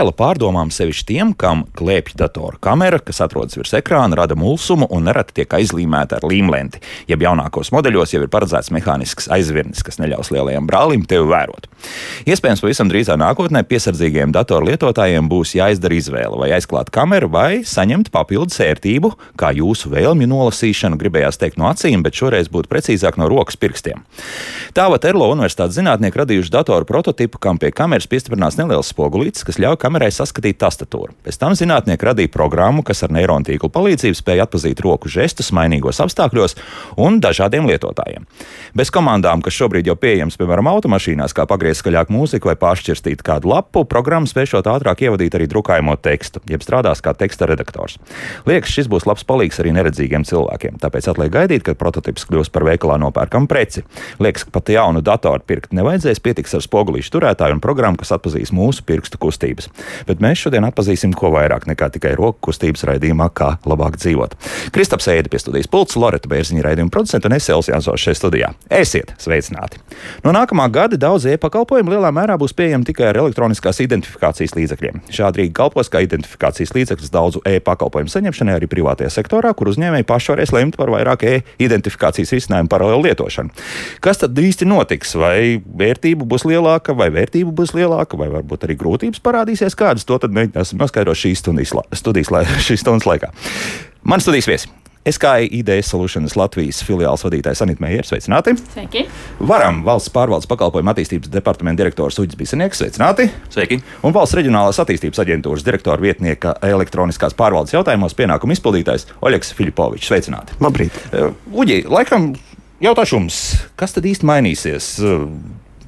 Viela pārdomām sevišķi tiem, kam klēpj datora kamera, kas atrodas virs ekrāna, rada mulsumu un nereti tiek aizlīmēta ar līmlenti. Jeb jaunākos modeļos jau ir paredzēts mehānisks aizvirnis, kas neļaus lielajam brālim tevi vērot. Iespējams, pavisam drīzā nākotnē piesardzīgiem datoru lietotājiem būs jāizdara izvēle vai aizklāt kameru vai saņemt papildus ērtību, kā jūsu vēlmju nolasīšanu gribējās teikt no acīm, bet šoreiz būtu precīzāk no rokas pirkstiem. Tāpat Erlo Universitātes zinātnieki radījuši datoru prototipu, kam pie kameras piestiprināts neliels spogulītis, kas ļauj ļauj kamerai saskatīt tastatūru. Pēc tam zinātnieki radīja programmu, kas ar neironu tīklu palīdzību spēja atpazīt roku žestus mainīgos apstākļos un dažādiem lietotājiem. Bez komandām, kas šobrīd jau pieejamas, piemēram, automašīnās, kā pagriezt skaļāk mūziku vai pāršķirstīt kādu lapu, programma spēšot ātrāk ievadīt arī drukājamo tekstu, jeb strādās kā teksta redaktors. Liekas, šis būs labs palīgs arī neredzīgiem cilvēkiem, tāpēc atliek gaidīt, kad prototyps kļūs par veikalā nopērkamu preci. Liekas, ka pat jaunu datoru pirkt nevajadzēs, pietiks ar spogulīšu turētāju un programmu, kas atpazīs mūsu pirkstu kustības. Bet mēs šodien atpazīsim ko vairāk nekā tikai roku kustības raidījumā, kā labāk dzīvot. Kristaps Eidi pie studijas pults, Loreta Bērziņa raidījuma producenta un es Elsijāns šeit studijā. Esiet sveicināti! No nākamā gada daudz e-pakalpojumu lielā mērā būs pieejami tikai ar elektroniskās identifikācijas līdzekļiem. Šādi rīki kalpos kā identifikācijas līdzeklis daudzu e-pakalpojumu saņemšanai arī privātajā sektorā, kur uzņēmēji paši varēs lemt par vairāk e-identifikācijas risinājumu paralēlu lietošanu. Kas tad īsti notiks? Vai vērtība būs lielāka, vai vērtība būs lielāka, vai varbūt arī grūtības parādīsies? Parādīsies kādas, to tad mēģināsim noskaidrot šīs stundas, studijas, šīs stundas laikā. Man studijas viesi. SKI IDS Solutions Latvijas filiāls vadītājs Anita Meijers. Sveicināti! Sveiki! Varam valsts pārvaldes pakalpojumu attīstības departamenta direktors Uģis Bisenieks. Sveicināti! Sveiki! Un valsts reģionālās attīstības aģentūras direktora vietnieka elektroniskās pārvaldes jautājumos pienākumu izpildītājs Oļegs Filipovičs. Sveicināti! Labrīt! Uģi, laikam jautāšu jums, kas tad īsti mainīsies?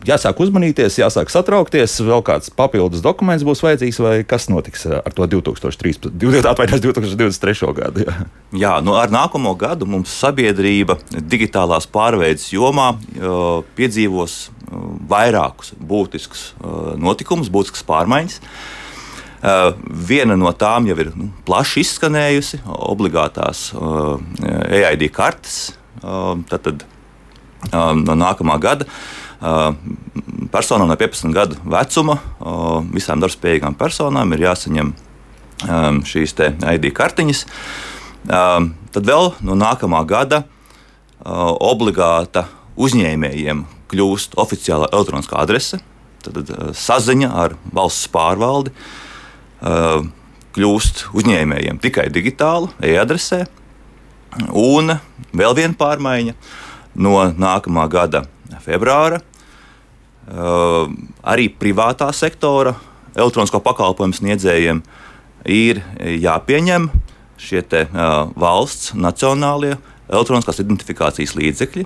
Jāsāk uzmanīties, jāsāk satraukties, vēl kāds papildus dokuments būs vajadzīgs, vai kas notiks ar to 2013, 2023. gadu? Jā, jā nu ar nākamo gadu mums sabiedrība digitālās pārveides jomā piedzīvos vairākus būtiskus notikumus, būtiskas pārmaiņas. Uh, viena no tām jau ir nu, plaši izskanējusi, obligātās uh, EID kartes. Uh, tad, tad uh, no nākamā gada uh, personām no 15 gadu vecuma, visām darbspējīgām personām ir jāsaņem šīs ID kartiņas. Tad vēl no nākamā gada obligāta uzņēmējiem kļūst oficiāla elektroniskā adrese, tad saziņa ar valsts pārvaldi kļūst uzņēmējiem tikai digitālu e-adresē. Un vēl viena pārmaiņa no nākamā gada februāra arī privātā sektora elektronisko pakalpojumu sniedzējiem ir jāpieņem šie te, uh, valsts nacionālie elektroniskās identifikācijas līdzekļi.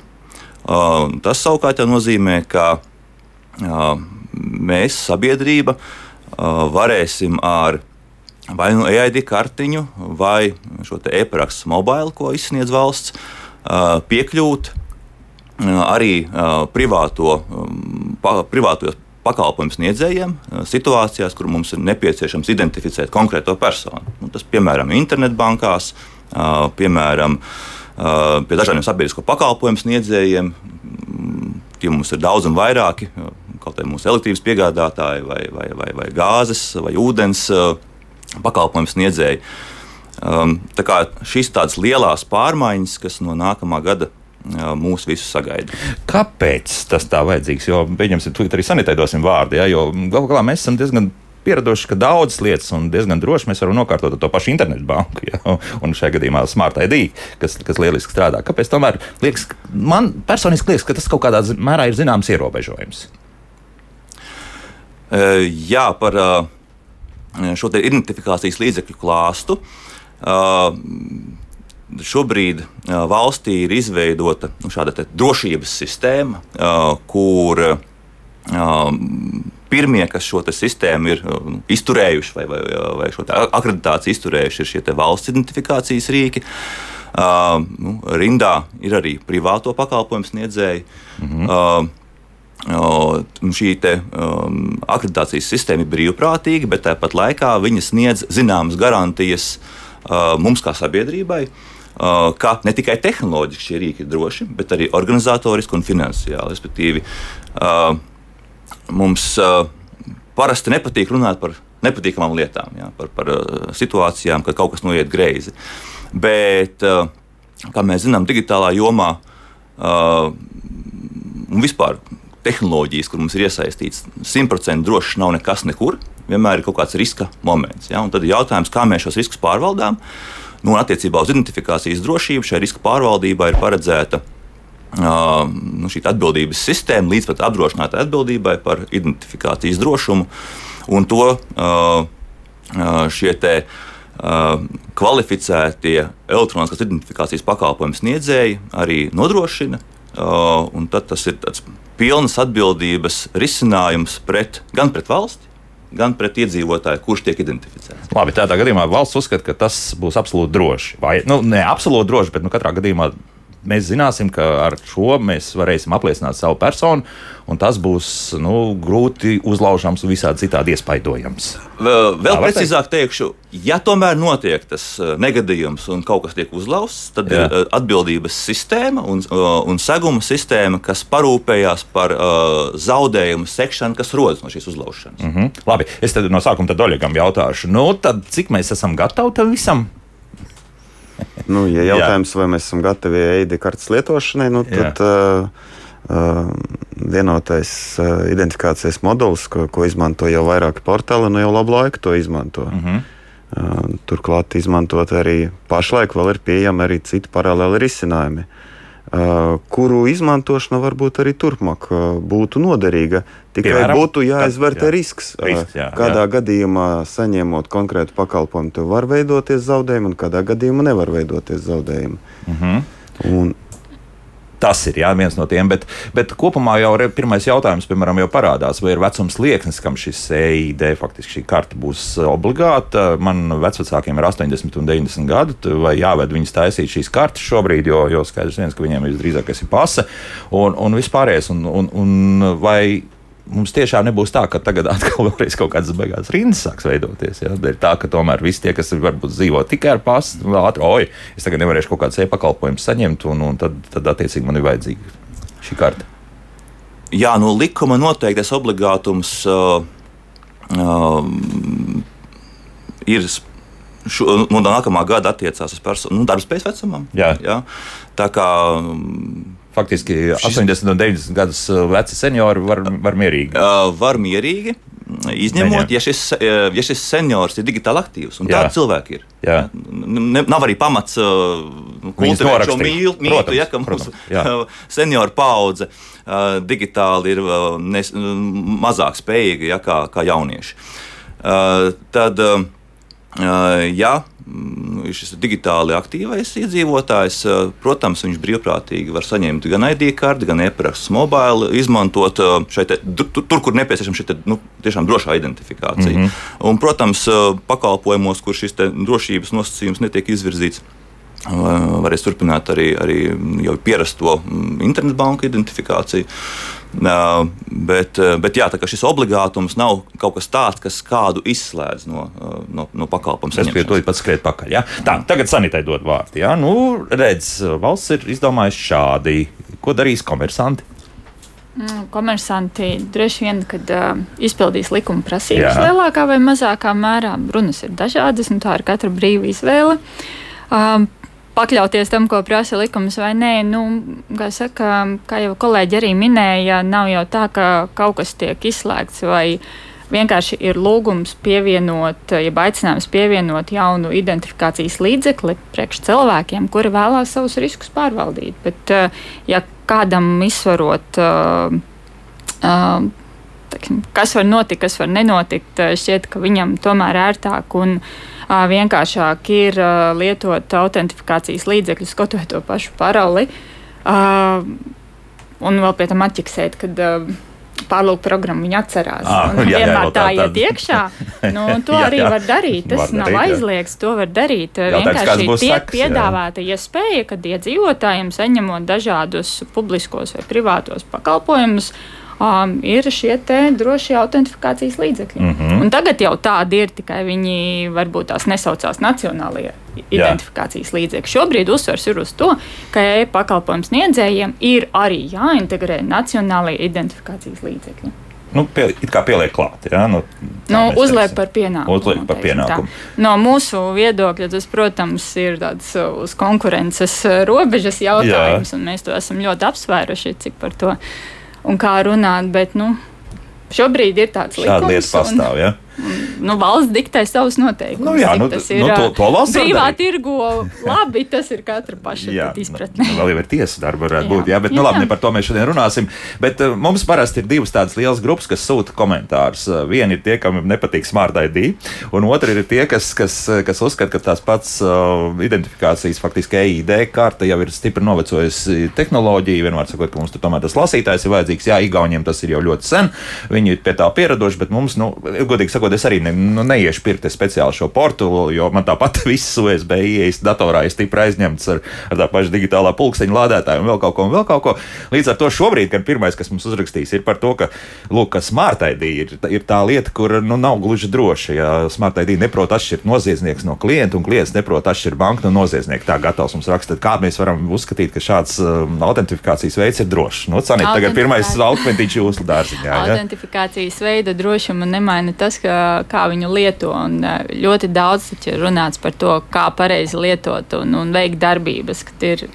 Uh, tas savukārt nozīmē, ka mēs, sabiedrība, varēsim ar vai nu EID kartiņu, vai šo e-parakstu mobili, ko izsniedz valsts, piekļūt arī privāto, pa, privātojos pakalpojumu sniedzējiem situācijās, kur mums ir nepieciešams identificēt konkrēto personu. Nu, tas, piemēram, internetbankās, piemēram, pie dažādiem sabiedrisko pakalpojumu sniedzējiem. Tie mums ir daudz un vairāki, kaut arī mūsu elektrības piegādātāji, vai, vai, vai, vai gāzes, vai ūdens pakalpojumu sniedzēji. Tā kā šīs tādas lielas pārmaiņas, kas no nākamā gada mūs visus sagaida. Kāpēc tas tā vajadzīgs? Jo, pieņemsim, tūlīt arī sanitē dosim vārdu, ja, jo galu galā mēs esam diezgan pieraduši, ka daudzas lietas un diezgan droši mēs varam nokārtot to pašu internetu banku. Ja? Un šajā gadījumā Smart ID, kas, kas lieliski strādā. Kāpēc tomēr liekas, man personīgi liekas, ka tas kaut kādā mērā ir zināms ierobežojums? Jā, par šo identifikācijas līdzekļu klāstu. Šobrīd uh, valstī ir izveidota nu, šāda drošības sistēma, uh, kur uh, pirmie, kas šo sistēmu ir nu, izturējuši vai, vai, vai šo akreditāciju izturējuši, ir šie valsts identifikācijas rīki. Uh, nu, rindā ir arī privāto pakalpojumu sniedzēji. Mm -hmm. uh, šī te, um, akreditācijas sistēma ir brīvprātīga, bet tāpat laikā viņa sniedz zināmas garantijas uh, mums kā sabiedrībai. Uh, Uh, ka ne tikai tehnoloģiski šie rīki ir droši, bet arī organizatoriski un finansiāli. Respektīvi, uh, mums uh, parasti nepatīk runāt par nepatīkamām lietām, jā, par, par uh, situācijām, kad kaut kas noiet greizi. Bet, uh, kā mēs zinām, digitālā jomā uh, un vispār tehnoloģijas, kur mums ir iesaistīts, simtprocentīgi drošs nav nekas nekur. Vienmēr ir kaut kāds riska moments. Ja? Tad ir jautājums, kā mēs šos riskus pārvaldām. Nu, attiecībā uz identifikācijas drošību šai riska pārvaldībā ir paredzēta uh, nu, šī atbildības sistēma līdz pat apdrošinātai atbildībai par identifikācijas drošumu. Un to uh, šie te, uh, kvalificētie elektroniskās identifikācijas pakalpojumu sniedzēji arī nodrošina. Tad tas ir pilnas atbildības risinājums pret, gan pret valsti, gan pret iedzīvotāju, kurš tiek identificēts. Labi, tādā gadījumā valsts uzskata, ka tas būs absolūti droši. Vai nu, ne absolūti droši, bet nu, katrā gadījumā mēs zināsim, ka ar šo mēs varēsim apliecināt savu personu, un tas būs nu, grūti uzlaužams un visādi citādi iespaidojams. Vēl, vēl precīzāk teikšu, ja tomēr notiek tas uh, negadījums un kaut kas tiek uzlausts, tad Jā. ir uh, atbildības sistēma un, uh, un seguma sistēma, kas parūpējās par uh, zaudējumu sekšanu, kas rodas no šīs uzlaušanas. Mm -hmm. Labi, es tad no sākuma Oļegam jautāšu, nu, tad, cik mēs esam gatavi tam visam? Nu, ja jautājums, Jā. vai mēs esam gatavi EID kartes lietošanai, nu, tad uh, uh, vienotais uh, identifikācijas modelis, ko, ko izmanto jau vairāki portāli, nu jau labu laiku to izmanto. Mm -hmm. turklāt izmantot arī pašlaik vēl ir pieejami arī citi paralēli risinājumi. Uh, kuru izmantošana varbūt arī turpmāk būtu noderīga. Tikai Piemēram, būtu jāizvērtē jā. risks. risks jā, kādā jā. gadījumā, saņemot konkrētu pakalpojumu, var veidoties zaudējumi, un kādā gadījumā nevar veidoties zaudējumi. -huh. un, Tas ir jā, viens no tiem, bet, bet kopumā jau re, pirmais jautājums, piemēram, jau parādās, vai ir vecums lieknis, kam šis EID faktiski šī karte būs obligāta. Man vecākiem ir 80 un 90 gadi, vai jāved viņus taisīt šīs kartes šobrīd, jo, jo skaidrs viens, ka viņiem visdrīzākais ir pase un, un vispārējais. Un, un, un vai mums tiešām nebūs tā, ka tagad atkal kaut kādas beigās rindas sāks veidoties. Ja? Ir tā, ka tomēr visi tie, kas varbūt dzīvo tikai ar pasu, nu, ātri, oi, es tagad nevarēšu kaut kādas e-pakalpojumus saņemt, un, un tad, tad attiecīgi man ir vajadzīga šī karte. Jā, no nu, likuma noteiktais obligātums uh, uh, ir šo, no nākamā gada attiecās uz personu nu, darbspējas vecumam. Jā. Jā. Tā kā um, Faktiski 80 un 90 gadus uh, veci seniori var, var mierīgi. Uh, var mierīgi. Izņemot, ja šis, uh, ja šis seniors ir digitāli aktīvs, un tādi cilvēki ir. Jā. Ne, nav arī pamats kultivēt šo mīl, mītu, ja, ka mūsu senioru paudze digitāli ir nes, mazāk spējīga ja, kā, kā jaunieši. Tad, ja šis digitāli aktīvais iedzīvotājs, eh, protams, viņš brīvprātīgi var saņemt gan ID karti, gan e-parakstu mobili, izmantot eh, šeit, tur, tur, kur nepieciešama šī nu, tiešām drošā identifikācija. Mm -hmm. Un, protams, eh, pakalpojumos, kur šis drošības nosacījums netiek izvirzīts. Varēs turpināt arī, arī jau pierasto mm, internetbanku identifikāciju. Bet, bet jā, šis obligātums nav kaut kas tāds, kas kādu izslēdz no, no, no pakalpojumu saņemšanas. Tas ir pats skriet pakaļ. Ja? Tā, tagad sanitai dod vārdu. Ja? Nu, redz, valsts ir izdomājusi šādi. Ko darīs komersanti? Mm, komersanti droši vien, kad uh, izpildīs likuma prasības Jā. lielākā vai mazākā mērā, runas ir dažādas, un tā ir katra brīva izvēle. Um, pakļauties tam, ko prasa likums vai nē. Nu, kā, saka, kā jau kolēģi arī minēja, nav jau tā, ka kaut kas tiek izslēgts vai vienkārši ir lūgums pievienot, jeb aicinājums pievienot jaunu identifikācijas līdzekli priekš cilvēkiem, kuri vēlās savus riskus pārvaldīt. Bet, eh, ja kādam izsvarot, eh, eh, kas var notikt, kas var nenotikt, šķiet, ka viņam tomēr ērtāk un ērtāk vienkāršāk ir lietot autentifikācijas līdzekļus, skotot to pašu paroli. Un vēl pie tam atķiksēt, kad pārlūku programmu viņi atcerās. Ah, jā, vienmēr jā, tā, tā iet iekšā. Nu, to jā, arī jā. var darīt. Tas var nav darīt, aizliegts, to var darīt. Vienkārši tiek seks, piedāvāta iespēja, ja kad iedzīvotājiem saņemot dažādus publiskos vai privātos pakalpojumus um, ir šie drošie autentifikācijas līdzekļi. Mm -hmm. Un tagad jau tādi ir, tikai viņi varbūt tās nesaucās nacionālajie identifikācijas Jā. līdzekļi. Šobrīd uzsvers ir uz to, ka e-pakalpojumu sniedzējiem ir arī jāintegrē nacionālajie identifikācijas līdzekļi. nu, pie, pieliek klāt. Ja? Nu, nu, uzliek par pienākumu. Uzliek par pienākumu. Tā. No mūsu viedokļa tas, protams, ir tāds uz konkurences robežas jautājums, Jā. un mēs to esam ļoti apsvēruši, cik par to un kā runāt. Bet, nu, šobrīd ir tāds likums. Šāda lieta pastāv. Un, ja? Nu, valsts diktē savus noteikumus. Nu, jā, nu, tas ir nu, to, to brīvā tirgo. Labi, tas ir katra paša jā, izpratne. Nu, vēl jau ir tiesa darba, varētu jā. būt. Jā, bet nu, jā. nu, labi, ne par to mēs šodien runāsim. Bet uh, mums parasti ir divas tādas lielas grupas, kas sūta komentārus. Viena ir tie, kam nepatīk Smart ID, un otra ir tie, kas, kas, kas uzskata, ka tās pats uh, identifikācijas, faktiski EID karte jau ir stipri novecojusi tehnoloģija. Vienmēr sakot, ka mums tomēr tas lasītājs ir vajadzīgs. Jā, Igauniem tas ir jau ļoti sen. Viņi ir pie tā pieraduši, bet mums, nu, godīgi sakot, sakot, es arī ne, nu, neiešu pirkt speciāli šo portulu, jo man tāpat viss USB ieejas datorā ir stipri aizņemts ar, ar tā pašu digitālā pulksteņa lādētāju un vēl kaut ko, un vēl kaut ko. Līdz ar to šobrīd, kad pirmais, kas mums uzrakstīs, ir par to, ka, lūk, ka Smart ID ir, ir tā lieta, kur nu, nav gluži droša. Ja Smart ID neprot atšķirt noziedznieks no klienta, un klients neprot atšķirt banku no noziedznieka. Tā gatavs mums rakstīt, kā mēs varam uzskatīt, ka šāds um, autentifikācijas veids ir drošs. Nu, Sanīt, tagad pirmais autentiķis jūsu dārziņā. Ja? Autentifikācijas veida drošumu nemaina tas, ka kā viņu lieto. Un, ļoti daudz ir runāts par to, kā pareizi lietot un, un veikt darbības, kad ir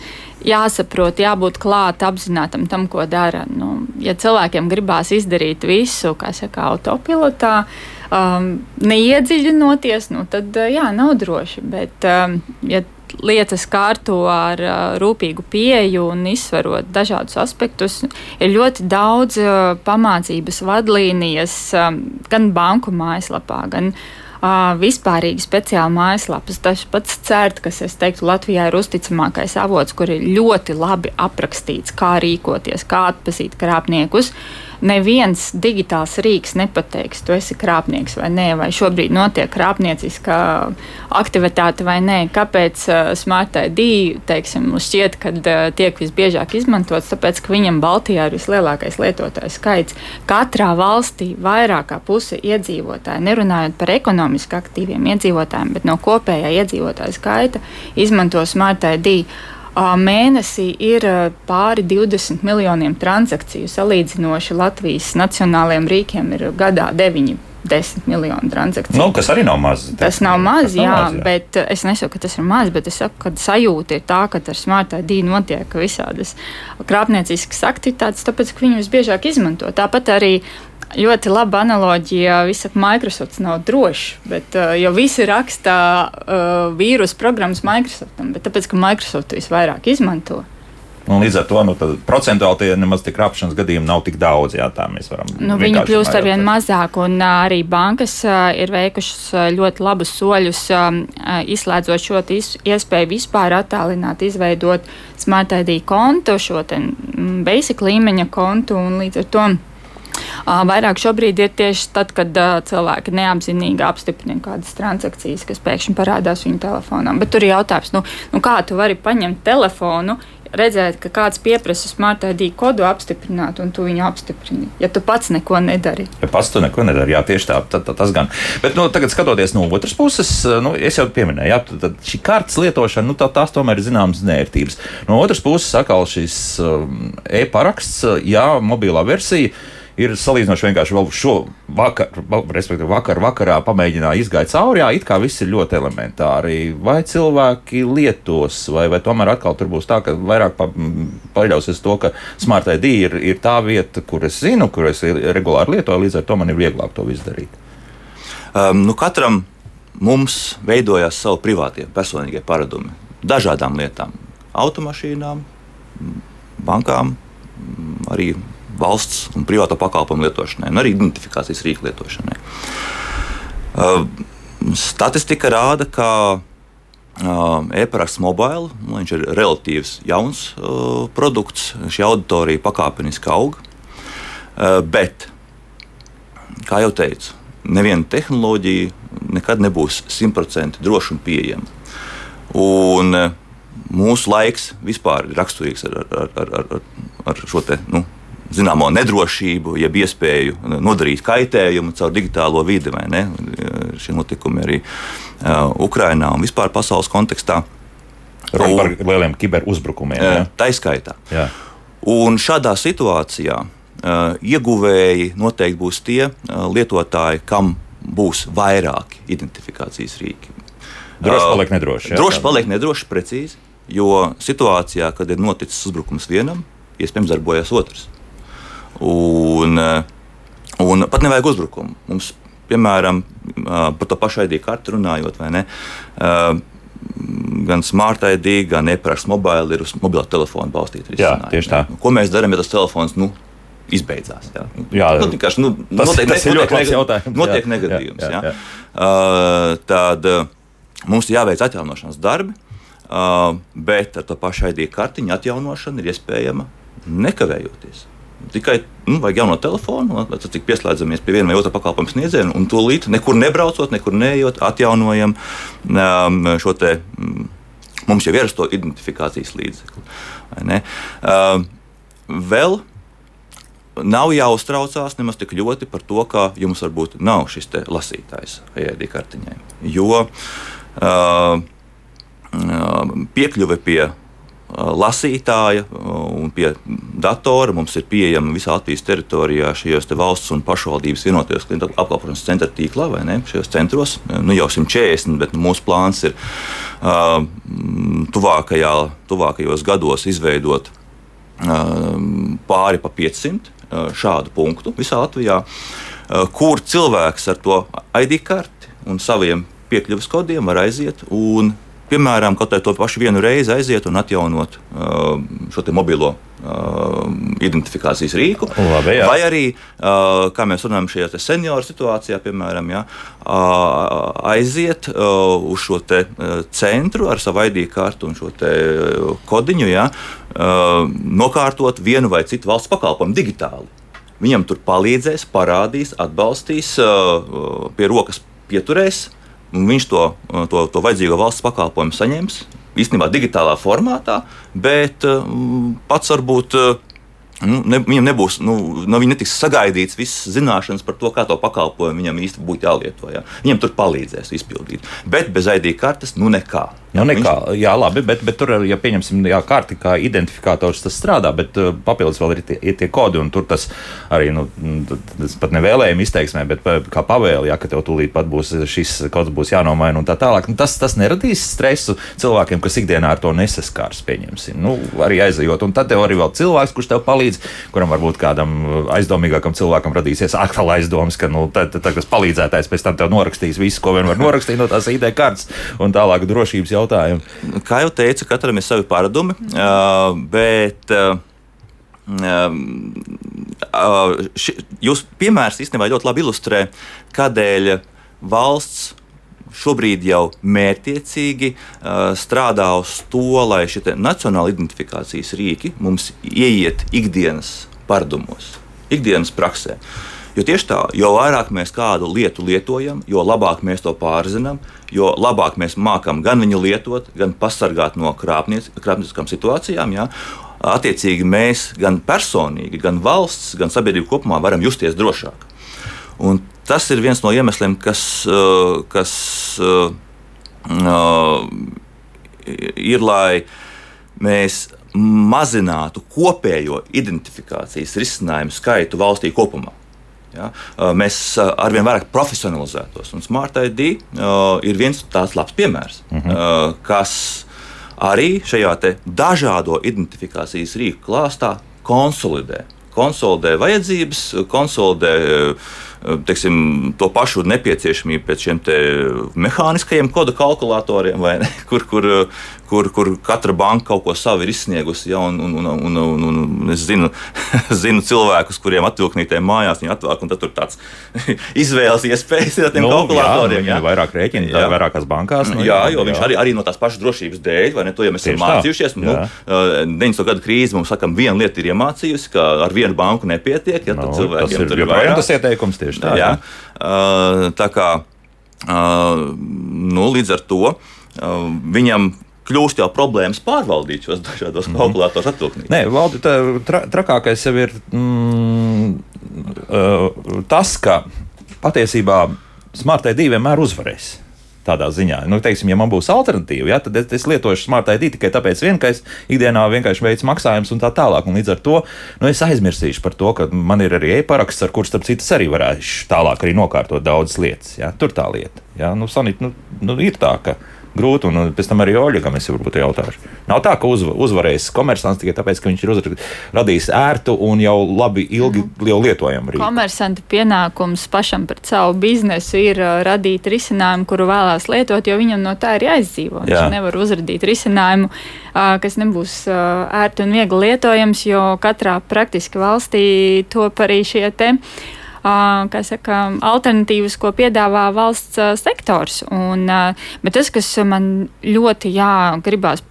jāsaprot, jābūt klāt, apzinātam tam, ko dara. Nu, ja cilvēkiem gribās izdarīt visu, kā saka, autopilotā, um, neiedziļinoties, nu, tad jā, nav droši. Bet, um, ja lietas kārto ar rūpīgu pieeju un izsverot dažādus aspektus. Ir ļoti daudz pamācības vadlīnijas gan banku mājaslapā, gan vispārīgi speciāli mājaslapas. Tas pats CERT, kas, es teiktu, Latvijā ir uzticamākais avots, kur ir ļoti labi aprakstīts, kā rīkoties, kā atpazīt krāpniekus. Uh, neviens digitāls rīks nepateiks, tu esi krāpnieks vai nē, vai šobrīd notiek krāpnieciska aktivitāte vai nē. Kāpēc uh, Smart ID teiksim, šķiet, ka uh, tiek visbiežāk izmantots? Tāpēc, ka viņam Baltijā ir vislielākais lietotāju skaits. Katrā valstī vairāk kā puse iedzīvotāji, nerunājot par ekonomiski aktīviem iedzīvotājiem, bet no kopējā iedzīvotāja skaita, izmanto Smart ID mēnesī ir pāri 20 miljoniem transakciju. Salīdzinoši Latvijas nacionālajiem rīkiem ir gadā 9. 10 miljonu transakciju. Nu, kas arī nav maz. Tas nav maz, tas jā, nav maz, jā, bet es nesaku, ka tas ir maz, bet es saku, ka sajūta ir tā, ka ar Smart ID notiek visādas krāpnieciskas aktivitātes, tāpēc, ka viņi visbiežāk izmanto. Tāpat arī ļoti laba analoģija. Visi saka, Microsoft nav drošs, bet uh, jo visi raksta uh, vīrusu programmas Microsoftam, bet tāpēc, ka Microsoft visvairāk izmanto. Un līdz ar to nu, procentuāli tie nemaz tik krāpšanas gadījumi nav tik daudz. Jā, tā mēs varam. Nu, viņi kļūst ar vien mazāk, un uh, arī bankas ir veikušas ļoti labus soļus, um, izslēdzot šo iespēju vispār attālināt, izveidot Smart ID kontu, šo mm, basic līmeņa kontu, un līdz ar to Vairāk šobrīd ir tieši tad, kad cilvēki neapzinīgi apstiprina kādas transakcijas, kas pēkšņi parādās viņu telefonā. Bet tur ir jautājums, nu, nu kā tu vari paņemt telefonu, redzēt, ka kāds pieprasa Smart ID kodu apstiprināt, un tu viņu apstiprini. Ja tu pats neko nedari. Ja pats tu neko nedari, jā, tieši tā, tā, tā tas gan. Bet, nu, tagad skatoties no otras puses, nu, es jau pieminēju, jā, tad šī kartes lietošana, nu, tā, tās tomēr ir zināmas nērtības. No otras puses, atkal šis um, e-paraksts, jā, mobilā versija ir salīdzinoši vienkārši vēl šo vakar, respektīvi vakar, vakarā pamēģināja izgāt cauri. Jā, it kā viss ir ļoti elementāri. Vai cilvēki lietos, vai, vai tomēr atkal tur būs tā, ka vairāk pa, paļausies to, ka Smart ID ir, ir tā vieta, kur es zinu, kur es regulāri lietoju, līdz ar to man ir vieglāk to visu darīt. Um, nu katram mums veidojās savi privātie, personīgie paradumi dažādām lietām, automašīnām, bankām, arī valsts un privāto pakalpojumu lietošanai, un arī identifikācijas rīku lietošanai. Uh, statistika rāda, ka uh, e-paraksts mobile, nu, ir relatīvs jauns uh, produkts, šī auditorija pakāpeniski aug. Bet, kā jau teicu, neviena tehnoloģija nekad nebūs simtprocentīgi droša un pieejama. Un mūsu laiks vispār ir raksturīgs ar, ar, ar, ar, ar šo te, nu, zināmo nedrošību, jeb iespēju nodarīt kaitējumu caur digitālo vidi. Šie notikumi arī uh, Ukrajinā un vispār pasaules kontekstā. Runa par lieliem kiberuzbrukumiem. Uh, tā izskaitā. Jā. Un šādā situācijā ieguvēji noteikti būs tie lietotāji, kam būs vairāki identifikācijas rīki. Droši paliek nedroši. Jā, droši paliek nedroši, precīzi. Jo situācijā, kad ir noticis uzbrukums vienam, iespējams, darbojas otrs. Un, un pat nevajag uzbrukumu. Mums, piemēram, par to pašu ID kartu runājot, vai ne? gan Smart ID, gan e-prasa mobile ir uz mobilo telefonu balstīta. Jā, tieši tā. Ko mēs darām, ja tas telefons nu, izbeidzās? Jā, jā nu, vienkārši nu, tas, notiek, tas ir ļoti labs jautājums. Notiek jā, negadījums. Jā, jā, jā. Uh, tad mums ir jāveic atjaunošanas darbi, uh, bet ar to pašu ID kartiņu atjaunošana ir iespējama nekavējoties. Tikai nu, vajag jauno telefonu, tad pieslēdzamies pie viena vai otra pakalpojuma sniedzēja, un tūlīt, nekur nebraucot, nekur neejot, atjaunojam um, šo te. Um, mums jau ir to identifikācijas līdzekli. Uh, vēl nav jāuztraucās nemaz tik ļoti par to, ka jums varbūt nav šis lasītājs EID kartiņai. Jo uh, piekļuve pie lasītāja un pie datora mums ir pieejama visā Latvijas teritorijā šajos te valsts un pašvaldības vienotajos klientu apkalpošanas centra tīklā vai ne? Šajos centros nu, jau 140, bet nu, mūsu plāns ir uh, tuvākajā, tuvākajos gados izveidot uh, pāri pa 500 šādu punktu visā Latvijā, kur cilvēks ar to ID karti un saviem piekļuves kodiem var aiziet un piemēram, kaut to pašu vienu reizi aiziet un atjaunot uh, šo mobilo uh, identifikācijas rīku. Labi, jā. vai arī, uh, kā mēs runājam, šajā senioru situācijā, piemēram, jā, uh, aiziet uh, uz šo te, uh, centru ar savu ID kartu un šo uh, kodiņu, jā, uh, nokārtot vienu vai citu valsts pakalpojumu digitāli. Viņam tur palīdzēs, parādīs, atbalstīs, uh, pie rokas pieturēs viņš to, to, to vajadzīgo valsts pakalpojumu saņems. Īstenībā digitālā formātā, bet pats varbūt nu, ne, viņam nebūs, nu, no viņa netiks sagaidīts visas zināšanas par to, kā to pakalpojumu viņam īsti būtu jālieto. Ja. Viņam tur palīdzēs izpildīt. Bet bez ID kartes, nu nekā. Nu, nekā, Viņš... Jā, labi, bet, bet tur, ja pieņemsim, jā, karti kā identifikators, tas strādā, bet uh, papildus vēl ir tie, ir tie kodi, un tur tas arī, nu, tas pat nevēlējumi izteiksmē, bet kā pavēle, ja, ka tev tūlīt pat būs šis kods būs jānomaina un tā tālāk. Nu, tas, tas neradīs stresu cilvēkiem, kas ikdienā ar to nesaskārs, pieņemsim. Nu, arī aizejot, un tad tev arī vēl cilvēks, kurš tev palīdz, kuram varbūt kādam aizdomīgākam cilvēkam radīsies atkal aizdomas, ka, nu, tad, tad, tas palīdzētājs pēc tam tev norakstīs visu, ko vien var norakstīt no tās ID kartes un tālāk drošības jautājumu? Kā jau teicu, katram ir savi paradumi, uh, bet. Uh, ši, jūs piemērs īstenībā ļoti labi ilustrē, kādēļ valsts šobrīd jau mērķiecīgi uh, strādā uz to, lai šie nacionāla identifikācijas rīki mums ieiet ikdienas paradumos, ikdienas praksē. Jo tieši tā, jo vairāk mēs kādu lietu lietojam, jo labāk mēs to pārzinām, jo labāk mēs mākam gan viņu lietot, gan pasargāt no krāpnieciskām situācijām. Ja? Attiecīgi mēs gan personīgi, gan valsts, gan sabiedrība kopumā varam justies drošāk. Un tas ir viens no iemesliem, kas, kas ir, lai mēs mazinātu kopējo identifikācijas risinājumu skaitu valstī kopumā. Ja? Mēs arvien vairāk profesionalizētos. Un Smart ID uh, ir viens tāds labs piemērs, uh -huh. uh, kas arī šajā dažādo identifikācijas rīku klāstā konsolidē. Konsolidē vajadzības, konsolidē teiksim, to pašu nepieciešamību pēc šiem mehāniskajiem kodu kalkulatoriem, ne, kur, kur, kur, kur katra banka kaut ko savu ir izsniegusi. Ja, un, un, un, un, un, un es zinu, zinu cilvēkus, kuriem atvilknītēm mājās viņi atvēlk, un tur tāds izvēles iespējas ir ar tiem nu, kalkulatoriem. Jā, jā. vairāk rēķini, jā. vairākās bankās. Nu, jā, jo jā. viņš arī, arī no tās pašas drošības dēļ, vai ne, to jau mēs esam mācījušies. Nu, 90. gadu krīze mums, sakam, viena lieta ir iemācījusi, ka ar vienu banku nepietiek, ja no, cilvēkiem tur ir vairāk. Tas ieteikums tieši tā. Jā, uh, tā kā, uh, nu, līdz ar to uh, viņam kļūst jau problēmas pārvaldīt šos dažādos mm. kalkulatorus atvilknīt. Nē, valdi, tā, tra, trakākais jau ir mm, tas, ka patiesībā Smartai 2 vienmēr uzvarēs. Tādā ziņā. Nu, teiksim, ja man būs alternatīva, ja, tad es, es lietošu smart ID tikai tāpēc, vien, ka es ikdienā vienkārši veicu maksājumus un tā tālāk. Un līdz ar to nu, es aizmirsīšu par to, ka man ir arī e-paraksts, ar kuriem, starp citu, arī varēšu tālāk arī nokārtot daudzas lietas. Ja. Tur tā lieta. Ja. Nu, sanit, nu, nu, ir tā, ka grūti. Un pēc tam arī Oļegam es varbūt jautāšu. Nav tā, ka uz, uzvarēs komersants tikai tāpēc, ka viņš ir uzra, radījis ērtu un jau labi ilgi jau lietojamu rīku. Komersanta pienākums pašam par savu biznesu ir uh, radīt risinājumu, kuru vēlās lietot, jo viņam no tā ir jāizdzīvo. Viņš nevar uzradīt risinājumu, uh, kas nebūs uh, ērti un viegli lietojams, jo katrā praktiski valstī top arī šie te saka, alternatīvas, ko piedāvā valsts sektors. Un, bet tas, kas man ļoti jā, gribās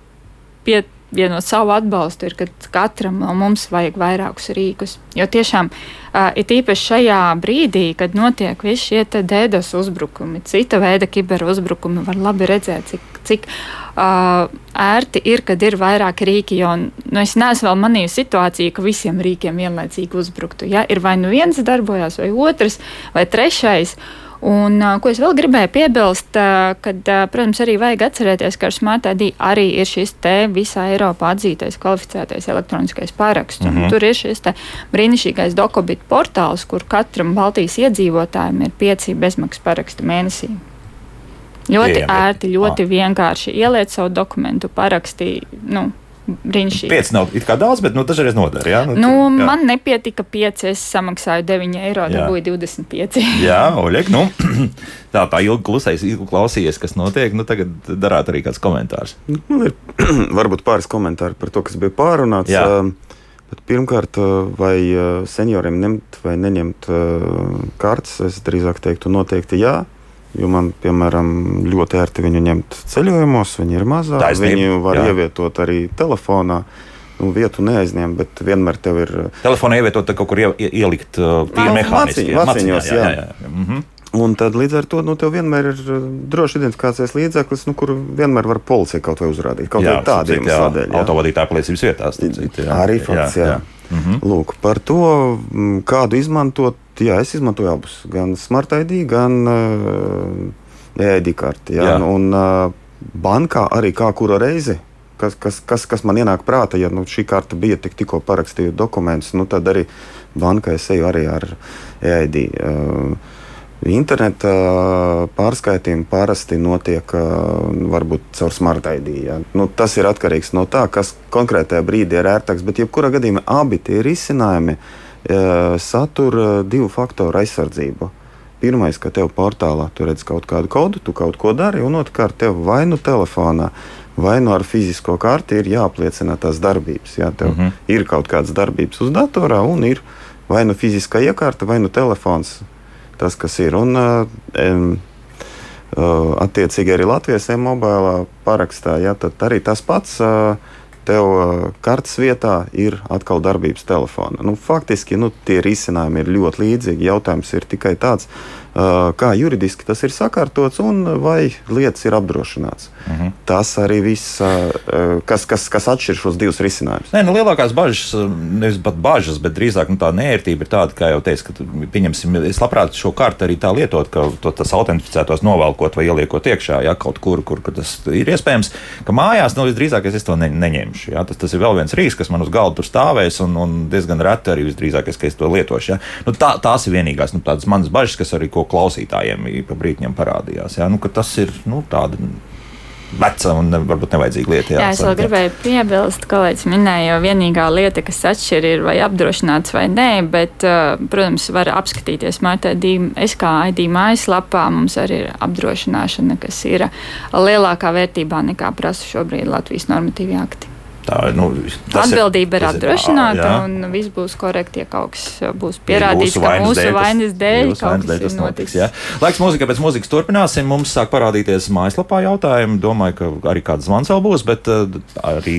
pie, vienot savu atbalstu, ir, ka katram no mums vajag vairākus rīkus. Jo tiešām uh, ir īpaši šajā brīdī, kad notiek visi šie dēdas uzbrukumi, cita veida kiberuzbrukumi, var labi redzēt, cik, cik uh, ērti ir, kad ir vairāk rīki. Jo nu, es neesmu vēl manījusi situāciju, ka visiem rīkiem vienlaicīgi uzbruktu. Ja? Ir vai nu viens darbojas, vai otrs, vai trešais. Un, ko es vēl gribēju piebilst, kad, protams, arī vajag atcerēties, ka ar Smart ID arī ir šis te visā Eiropā atzītais kvalificētais elektroniskais paraksts. Mm -hmm. Tur ir šis brīnišķīgais dokobit portāls, kur katram Baltijas iedzīvotājam ir pieci bezmaksas paraksti mēnesī. Ļoti Pieejami. ērti, ļoti ah. vienkārši ieliet savu dokumentu, parakstīt. Nu, brīnišķīgi. Pieci nav it kā daudz, bet nu, dažreiz nodara. Jā? Nu, nu, jā. Man nepietika pieci, es samaksāju 9 eiro, dabūju 25. jā, Oļeg, nu, tā, tā ilgi klusējas, ilgi klausījies, kas notiek. Nu, tagad darāt arī kāds komentārs. Man ir varbūt pāris komentāri par to, kas bija pārunāts. Jā. Bet pirmkārt, vai senioriem ņemt vai neņemt kartes, es drīzāk teiktu, noteikti jā. Jo man, piemēram, ļoti ērti viņu ņemt ceļojumos, viņi ir mazāk. Viņu var jā. ievietot arī telefonā. Nu, vietu neaizņem, bet vienmēr tev ir. Telefonā ievietot kaut kur ielikt uh, tīri mehāniski. Maciņos, jā. jā, jā, jā. Mm -hmm. Un tad līdz ar to nu, tev vienmēr ir droši identifikācijas līdzeklis, nu, kur vienmēr var policija kaut ko uzrādīt. Kaut kā tāda iemesla dēļ. Autovadītāja apliecības vietās. Arī fakts, jā. jā. jā. Mm -hmm. Lūk, par to, kādu izmantot jā, es izmantoju abus. Gan Smart ID, gan uh, EID karti. Jā, jā. Un, uh, bankā arī kā kura reizi. Kas, kas, kas, kas man ienāk prātā, ja nu, šī karta bija tik, tikko parakstīta dokumentus, nu, tad arī bankai es eju arī ar EID. Uh, Interneta pārskaitījumi parasti notiek varbūt caur smart ID. Ja. Nu, tas ir atkarīgs no tā, kas konkrētajā brīdī ir ērtāks. Bet, jebkurā gadījumā, abi tie risinājumi uh, satura divu faktoru aizsardzību. Pirmais, ka tev portālā tu redz kaut kādu kodu, tu kaut ko dari, un otrkārt, tev vai nu telefonā, vai nu ar fizisko karti ir jāapliecina tās darbības. Jā, tev mm -hmm. ir kaut kādas darbības uz datorā, un ir vai nu fiziskā iekārta, vai nu telefons. Tas, kas ir. Un, um, attiecīgi arī Latvijas e-mobilā parakstā, ja, tad arī tas pats. Uh, tev kartes vietā ir atkal darbības telefona. Nu, faktiski nu, tie risinājumi ir ļoti līdzīgi. Jautājums ir tikai tāds, kā juridiski tas ir sakārtots un vai lietas ir apdrošināts. Mhm. Tas arī viss, kas, kas, kas atšķir šos divus risinājumus. Nē, nu, lielākās bažas, nevis pat bažas, bet drīzāk nu, tā nērtība ir tāda, kā jau teicu, ka pieņemsim, es labprāt šo kartu arī tā lietot, ka to, tas autentificētos novelkot vai ieliekot iekšā, ja kaut kur, kur, kur tas ir iespējams, ka mājās nu, visdrīzāk es to ne, neņemšu. Ja? Tas, tas ir vēl viens rīks, kas man uz galda tur stāvēs, un, un diezgan reti arī visdrīzāk, ka es to lietošu. Ja? Nu, tā, tās ir vienīgās nu, manas bažas, kas arī klausītājiem pa brītņiem parādījās. Ja? Nu, tas ir nu, tāda veca un varbūt nevajadzīga lieta. Jā, jā es vēl gribēju piebilst, ka kolēģis minēja, jo vienīgā lieta, kas atšķir, ir vai apdrošināts vai nē, bet, protams, var apskatīties SKID mājaslapā. Mums arī ir apdrošināšana, kas ir lielākā vērtībā nekā prasa šobrīd Latvijas normatīvi akti. Tā, nu, Atbildība ir, ir apdrošināta, jā. un viss būs korekti, ja kaut kas būs pierādīts, ka mūsu dēļ, vainas dēļ kaut kas ir notiks. Jā. Laiks mūzikai pēc mūzikas turpināsim. Mums sāk parādīties mājaslapā jautājumi. Domāju, ka arī kāds zvans vēl būs, bet uh, arī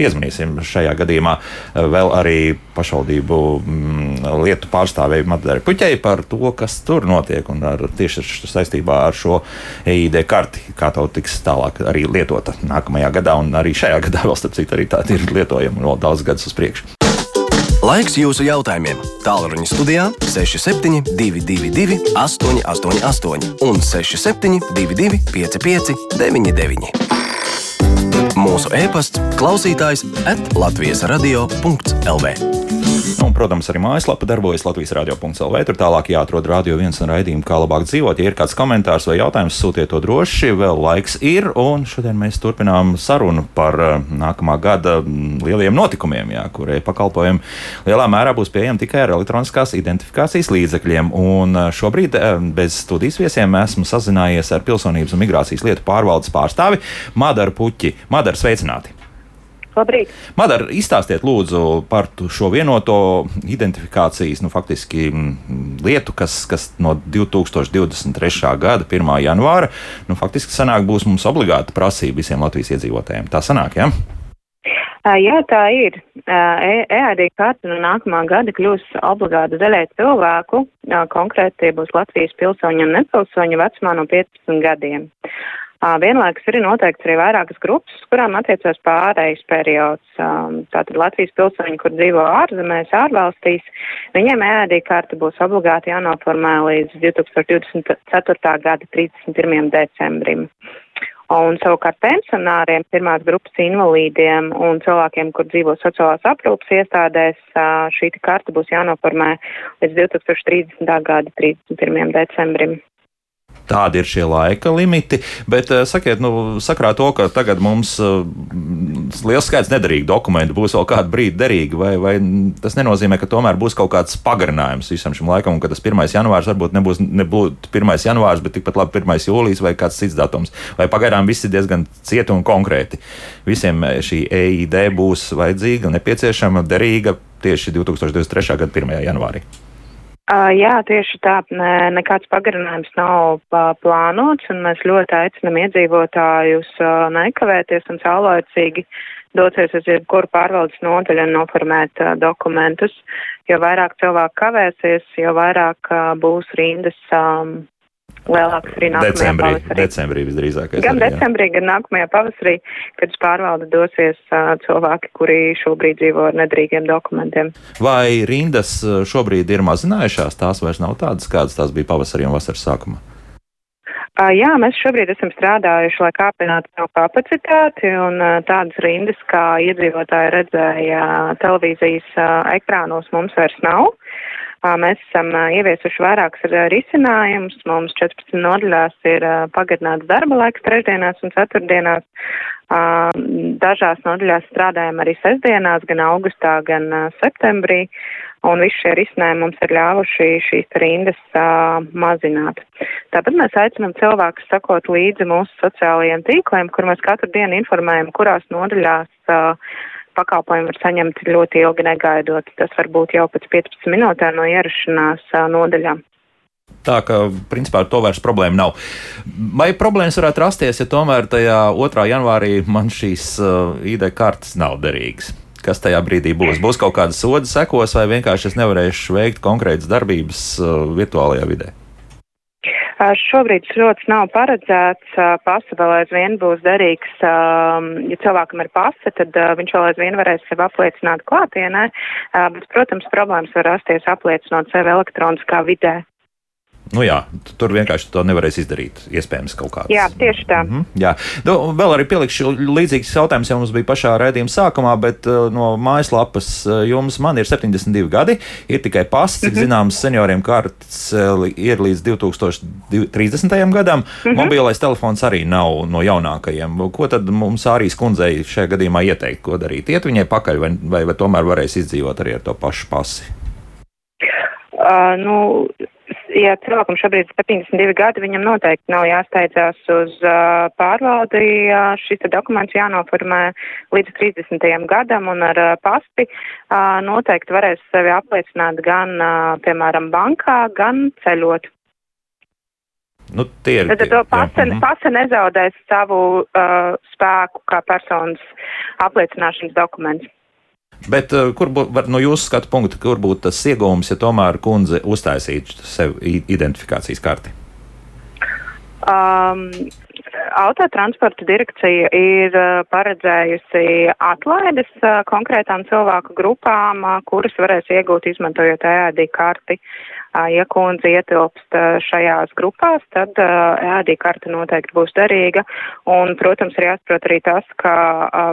piezvanīsim šajā gadījumā uh, vēl arī pašvaldību mm, lietu pārstāvēju Madarai Puķei par to, kas tur notiek un ar, tieši saistībā ar šo EID karti, kā tā tiks tālāk arī lietota nākamajā gadā un arī šajā gadā vēl starp citu, arī tāda ir lietojama vēl daudz gadus uz priekšu. Laiks jūsu jautājumiem. Tālruņa studijā 6722, 888, un 6722, 559, 99. Mūsu e-pasts, klausītājs, atlatvijas radio.lv. Un, protams, arī mājaslapa darbojas Latvijas radio.CLV. Tur tālāk jāatrod radio viens un raidījumu, kā labāk dzīvot. Ja ir kāds komentārs vai jautājums, sūtiet to droši. Vēl laiks ir, un šodien mēs turpinām sarunu par uh, nākamā gada lielajiem notikumiem, jā, kurie pakalpojumi lielā mērā būs pieejami tikai ar elektroniskās identifikācijas līdzekļiem. Un uh, šobrīd uh, bez studijas viesiem esmu sazinājies ar Pilsonības un migrācijas lietu pārvaldes pārstāvi Madaru Puķi. Madara, sveicināti! Labrīt. Madara, izstāstiet lūdzu par šo vienoto identifikācijas nu, faktiski, lietu, kas, kas no 2023. gada 1. janvāra nu, faktiski sanāk, būs mums obligāta prasība visiem Latvijas iedzīvotājiem. Tā sanāk, ja? Jā, tā ir. EAD karte no nākamā gada kļūs obligāta daļai cilvēku, konkrēti tie būs Latvijas pilsoņi un nepilsoņi vecumā no 15 gadiem. Vienlaikus ir noteikts arī vairākas grupas, kurām attiecās pārējais periods. Tātad Latvijas pilsoņi, kur dzīvo ārzemēs, ārvalstīs, viņiem ēdī karta būs obligāti jānoformē līdz 2024. gada 31. decembrim. Un savukārt pensionāriem, pirmās grupas invalīdiem un cilvēkiem, kur dzīvo sociālās aprūpas iestādēs, šī karta būs jānoformē līdz 2030. gada 31. decembrim. Tādi ir šie laika limiti. Bet eh, sakiet, nu, sakrā to, ka tagad mums uh, liels skaits nederīgu dokumentu būs vēl kādu brīdi derīgi, vai, vai tas nenozīmē, ka tomēr būs kaut kāds pagarinājums visam šim laikam, un ka tas 1. janvārs varbūt nebūs nebūt 1. janvārs, bet tikpat labi 1. jūlijas vai kāds cits datums. Vai pagaidām viss ir diezgan cieti un konkrēti. Visiem eh, šī EID būs vajadzīga nepieciešama derīga tieši 2023. gada 1. janvārī. Uh, jā, tieši tā, ne, nekāds pagarinājums nav uh, plānots, un mēs ļoti aicinam iedzīvotājus uh, nekavēties un caurlaicīgi doties uz jebkuru pārvaldes nodaļu un noformēt uh, dokumentus. Jo vairāk cilvēku kavēsies, jo vairāk uh, būs rindas um, lielāks arī nākamajā decembrī, pavasarī. Decembrī visdrīzākais. Gan arī, decembrī, gan nākamajā pavasarī, kad uz pārvaldi dosies uh, cilvēki, kuri šobrīd dzīvo ar nedrīgiem dokumentiem. Vai rindas šobrīd ir mazinājušās? Tās vairs nav tādas, kādas tās bija pavasarī un vasaras sākumā. Uh, jā, mēs šobrīd esam strādājuši, lai kāpinātu savu kapacitāti, un uh, tādas rindas, kā iedzīvotāji redzēja televīzijas uh, ekrānos, mums vairs nav. Mēs esam ieviesuši vairākus risinājumus. Mums 14 nodaļās ir pagarināts darba laiks trešdienās un ceturtdienās. Dažās nodaļās strādājam arī sestdienās, gan augustā, gan septembrī. Un visi šie risinājumi mums ir ļāvuši šīs rindas uh, mazināt. Tāpat mēs aicinām cilvēkus sakot līdzi mūsu sociālajiem tīkliem, kur mēs katru dienu informējam, kurās nodaļās uh, pakalpojumu var saņemt ļoti ilgi negaidot. Tas var būt jau pēc 15 minūtēm no ierašanās nodaļām. Tā ka, principā, ar to vairs problēma nav. Vai problēmas varētu rasties, ja tomēr tajā 2. janvārī man šīs uh, ID kartes nav derīgas? Kas tajā brīdī būs? Būs kaut kāda soda sekos, vai vienkārši es nevarēšu veikt konkrētas darbības uh, virtuālajā vidē? Šobrīd šrots nav paredzēts. Pasa vēl aizvien būs derīgs. Ja cilvēkam ir pasa, tad viņš vēl aizvien varēs sevi apliecināt klātienē. Bet, protams, problēmas var rasties apliecinot sevi elektroniskā vidē. Nu jā, tur vienkārši to nevarēs izdarīt. Iespējams, kaut kādā. Jā, tieši tā. Mm -hmm, jā. nu, vēl arī pielikšu līdzīgs jautājums, jau mums bija pašā raidījuma sākumā, bet uh, no mājaslapas uh, jums man ir 72 gadi. Ir tikai pasts, cik mm -hmm. zināms, senioriem kārtas uh, ir līdz 2030. gadam. Mm -hmm. Mobilais telefons arī nav no jaunākajiem. Ko tad mums arī skundzei šajā gadījumā ieteikt, ko darīt? Iet viņai pakaļ vai, vai, vai tomēr varēs izdzīvot arī ar to pašu pasi? Uh, nu, ja cilvēkam šobrīd ir 72 gadi, viņam noteikti nav jāsteidzās uz uh, pārvaldi. Uh, šis dokuments jānoformē līdz 30. gadam un ar uh, pasti uh, noteikti varēs sevi apliecināt gan, uh, piemēram, bankā, gan ceļot. Nu, tie ir. Tad to pase, jā. pase nezaudēs savu uh, spēku kā personas apliecināšanas dokuments. Bet uh, kur būtu no jūsu skatu punkta, kur būtu tas iegūms, ja tomēr kundze uztaisītu sev identifikācijas karti? Um, autotransporta direkcija ir paredzējusi atlaides konkrētām cilvēku grupām, kuras varēs iegūt izmantojot EAD karti. Ja kundze ietilpst šajās grupās, tad EAD karta noteikti būs derīga. Un, protams, ir jāsaprot arī tas, ka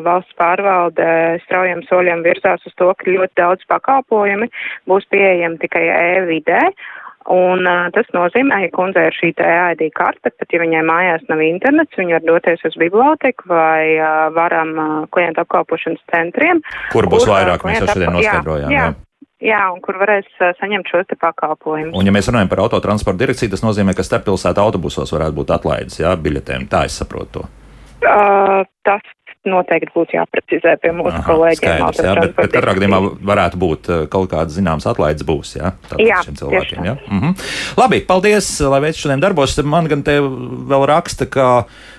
valsts pārvalde straujiem soļiem virzās uz to, ka ļoti daudz pakalpojumi būs pieejami tikai e-vidē. Un uh, tas nozīmē, ja kundzei ir šī EID karte, pat ja viņai mājās nav internets, viņa var doties uz biblioteku vai uh, varam uh, klientu apkalpošanas centriem. Kur būs kur, vairāk, mēs jau šodien noskaidrojām. Jā, jā. Jā, un kur varēs saņemt šos te pakalpojumus. Un, ja mēs runājam par autotransporta direkciju, tas nozīmē, ka starppilsētu autobusos varētu būt atlaides, jā, biļetēm. Tā es saprotu to. Uh, tas noteikti būtu jāprecizē pie mūsu Aha, kolēģiem. Skaidrs, jā, bet, bet katrā gadījumā varētu būt kaut kādas zināmas atlaides būs, jā, jā šiem cilvēkiem. Jā? Mhm. Labi, paldies, lai veids šodien darbos. Man gan te vēl raksta, ka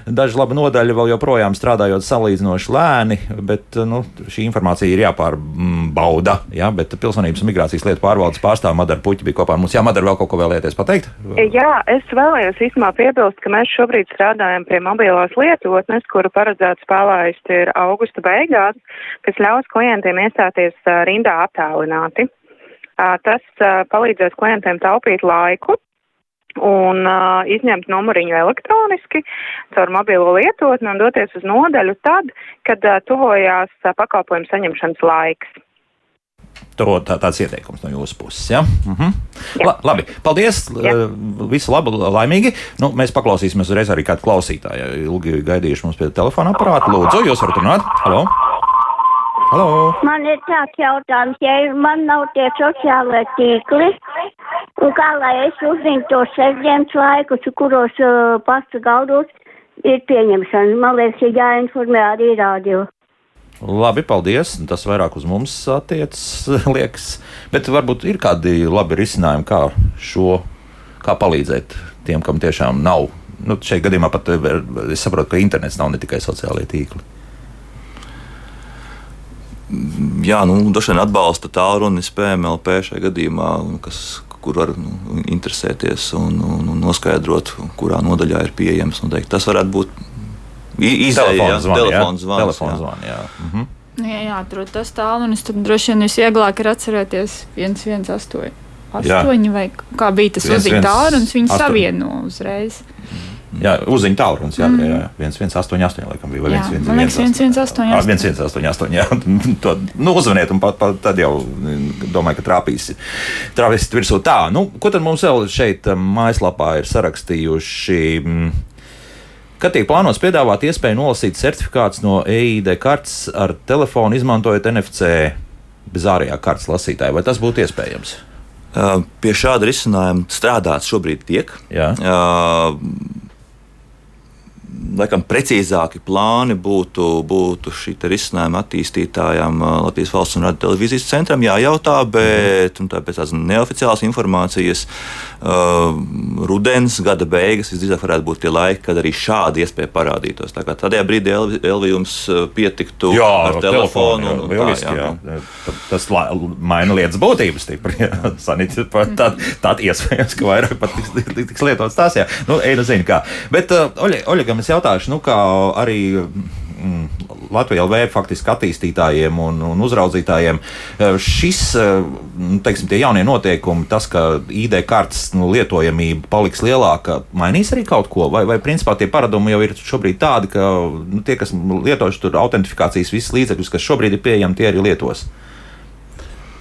daži labi nodaļi vēl joprojām strādājot salīdzinoši lēni, bet nu, šī informācija ir jāpārbauda, jā, bet Pilsonības un migrācijas lietu pārvaldes pārstāvja Madara Puķa bija kopā ar mums. Jā, Madara, vēl kaut ko vēlēties pateikt? Jā, es vēlējos īstenībā piebilst, ka mēs šobrīd strādājam pie mobilās lietotnes, kuru paredzēts spēlējas laisti ir augusta beigās, kas ļaus klientiem iestāties rindā attālināti. Tas palīdzēs klientiem taupīt laiku un uh, izņemt numuriņu elektroniski caur mobilo lietotni un doties uz nodaļu tad, kad uh, tuvojās uh, pakalpojumu saņemšanas laiks. To, tā, tāds ieteikums no jūsu puses. Ja? Mhm. Jā. La, labi, paldies. Jā. Visu labu, laimīgi. Nu, mēs paklausīsimies uzreiz arī kādu klausītāju. Ilgi gaidījuši mums pie telefona aparāta. Lūdzu, jūs varat runāt. Halo! Halo. Man ir tāds jautājums, ja man nav tie sociālai tīkli, un kā lai es uzzinu tos sestdienas laikus, kuros uh, pasta galdos ir pieņemšana, man liekas, ir jāinformē arī radio. Labi, paldies. Tas vairāk uz mums attiecas, liekas. Bet varbūt ir kādi labi risinājumi, kā šo, kā palīdzēt tiem, kam tiešām nav. Nu, šeit gadījumā pat es saprotu, ka internets nav ne tikai sociālai tīkli. Jā, nu, droši vien atbalsta tālrunis PMLP šajā gadījumā, kas, kur var nu, interesēties un, un, un noskaidrot, kurā nodaļā ir pieejams. Noteikti. Tas varētu būt Izēja, telefons zvans. Telefons zvans, jā. Mhm. Nu, ja jāatrod tas tālrunis, tad droši vien visvieglāk ir atcerēties 118. 8 vai kā bija tas uzziņu tālrunis, viņi savieno uzreiz. Jā, uzziņu tālrunis, jā, mm. jā, jā, 1188, laikam bija. Jā, 1, 1, man liekas, 1188. 1188, jā, to, nu, uzvaniet, un pat, pat tad jau domāju, ka trāpīs, trāpīs virsū tā. Nu, ko tad mums vēl šeit mājaslapā ir sarakstījuši? Mm, Kad tiek plānots piedāvāt iespēju nolasīt certifikātus no EID kartes ar telefonu, izmantojot NFC bez ārējā kartes lasītāja, vai tas būtu iespējams? Uh, pie šāda risinājuma strādāts šobrīd tiek. Jā. Uh, laikam, precīzāki plāni būtu, būtu šī risinājuma attīstītājām Latvijas valsts un radio televīzijas centram jājautā, bet pēc tādas neoficiālas informācijas uh, rudens, gada beigas visdrīzāk varētu būt tie laiki, kad arī šāda iespēja parādītos. Tā kā tādā brīdī Elvi jums pietiktu jā, ar telefonu. telefonu jā, lieliski, tā, jā. Jā. Tas maina lietas būtību stipri. Tāda tā iespējams, ka vairāk pat tiks, tiks lietots tās. Jā. Nu, Eina zina kā. Bet uh, Oļegam es jautāšu, nu, kā arī. Mm, Latvijas LV faktiski attīstītājiem un, un uzraudzītājiem eh, šis, eh, nu, teiksim, tie jaunie noteikumi, tas, ka ID kartes nu, lietojamība paliks lielāka, mainīs arī kaut ko? Vai, vai principā tie paradumi jau ir šobrīd tādi, ka nu, tie, kas lietojuši tur autentifikācijas visas līdzekļus, kas šobrīd ir pieejami, tie arī lietos?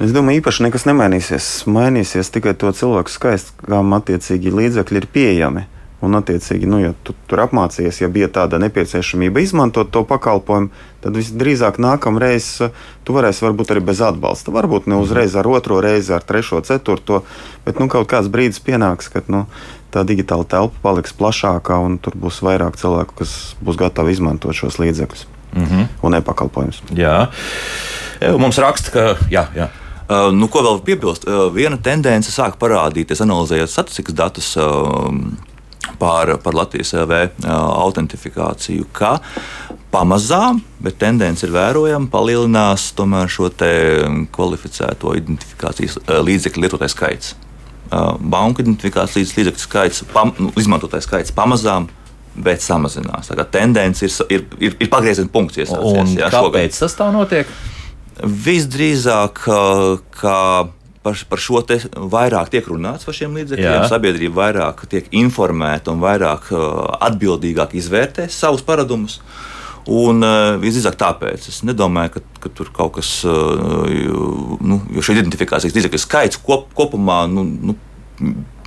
Es domāju, īpaši nekas nemainīsies. Mainīsies tikai to cilvēku skaits, kam attiecīgi līdzekļi ir pieejami. Un, attiecīgi, nu, ja tu tur apmācījies, ja bija tāda nepieciešamība izmantot to pakalpojumu, tad visdrīzāk nākamreiz eh, tu varēsi varbūt arī bez atbalsta. Varbūt ne uzreiz ar otro reizi, ar trešo, ceturto, bet nu, kaut kāds brīdis pienāks, kad nu, tā digitāla telpa paliks plašākā un tur būs vairāk cilvēku, kas būs gatavi izmantot šos līdzekļus mm -hmm. un e-pakalpojumus. Jā, mums raksta, ka jā. jā. Uh, nu, ko vēl piebilst? Uh, viena tendence sāk parādīties, analizējot statistikas datus. Uh, par, par Latvijas LV autentifikāciju, ka pamazām, bet tendence ir vērojama, palielinās šo kvalificēto identifikācijas līdzekļu lietotāju skaits. Banku identifikācijas līdzekļu skaits, pam, nu, izmantotāju skaits pamazām bet samazinās. Tā tendence ir, ir, ir, ir pagrieziena punkts. Jā, kāpēc šogad. tas tā notiek? Visdrīzāk, ka par, par šo te vairāk tiek runāts par šiem līdzekļiem. Sabiedrība vairāk tiek informēta un vairāk atbildīgāk izvērtē savus paradumus. Un uh, visdrīzāk tāpēc es nedomāju, ka, ka tur kaut kas, uh, nu, jo šī identifikācijas līdzekļu skaits kop, kopumā, nu, nu,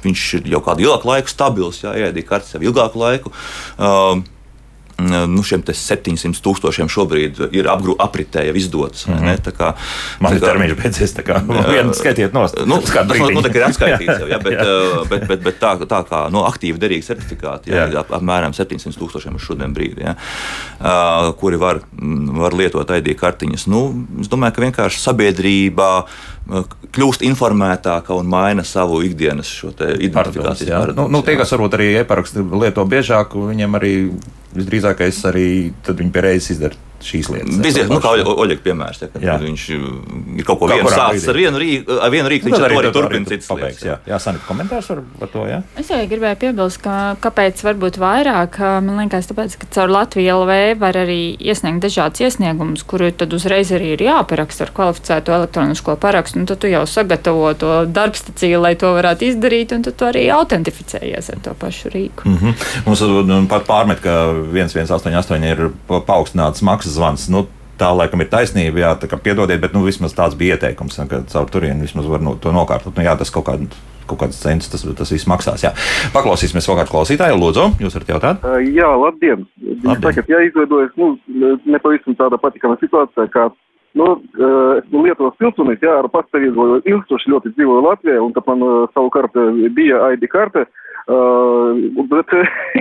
viņš ir jau kādu ilgāku laiku stabils, jā, ēdīja kartes jau ilgāku laiku. Uh, nu, šiem 700 tūkstošiem šobrīd ir apgru, apritē jau izdotas. Mm -hmm. Tā kā man ir termiņš beidzies, tā kā vienu skaitiet no nu, tas nu, nu, ir atskaitīts jau, ja, bet, bet, bet, bet tā, tā kā no aktīvi derīgi certifikāti jā, jā. Ap, apmēram 700 tūkstošiem uz šodien brīdi, ja, uh, kuri var, var lietot ID kartiņas. Nu, es domāju, ka vienkārši sabiedrībā kļūst informētāka un maina savu ikdienas identifikācijas paradumus. Nu, nu, tie, kas varbūt arī e-parakstu lieto biežāk, viņiem arī visdrīzākais arī viņi pie reizes izdara šīs lietas. Bizies, nu, kā Oļegs piemērs, ja, kad viņš ir kaut ko vienu sācis ar vienu rīku, ar vienu rīku, viņš arī, arī turpina citas lietas. Jā, jā Sanita, komentārs par, par to, jā? Es jau gribēju piebilst, ka kāpēc varbūt vairāk, man liekas, tāpēc, ka caur Latviju LV var arī iesniegt dažādas iesniegumus, kuru tad uzreiz arī ir jāparaksta ar kvalificēto elektronisko parakstu, un tad tu jau sagatavo to darbstaciju, lai to varētu izdarīt, un tad tu arī autentificējies ar to pašu rīku. Mm -hmm. Mums nu, pat pārmet, ka 1188 ir paaugstināts maksas zvans. Nu, tā laikam ir taisnība, jā, tā kā piedodiet, bet nu, vismaz tāds bija ieteikums, ka caur turieni vismaz var no, to nokārtot. Nu, jā, tas kaut kādā kaut kādas cenas tas, tas viss maksās. Jā. Paklausīsimies vēl kādu klausītāju. Lūdzu, jūs varat jautāt? Jā, labdien. labdien. Sakat, jā, izveidojas nu, nepavisam tāda patīkama situācija, kā nu, esmu Lietuvas pilsonis, jā, ar pastāvīgu ilgstoši ļoti dzīvoju Latvijā, un tad man savukārt bija ID karte. Uh, Uh, bet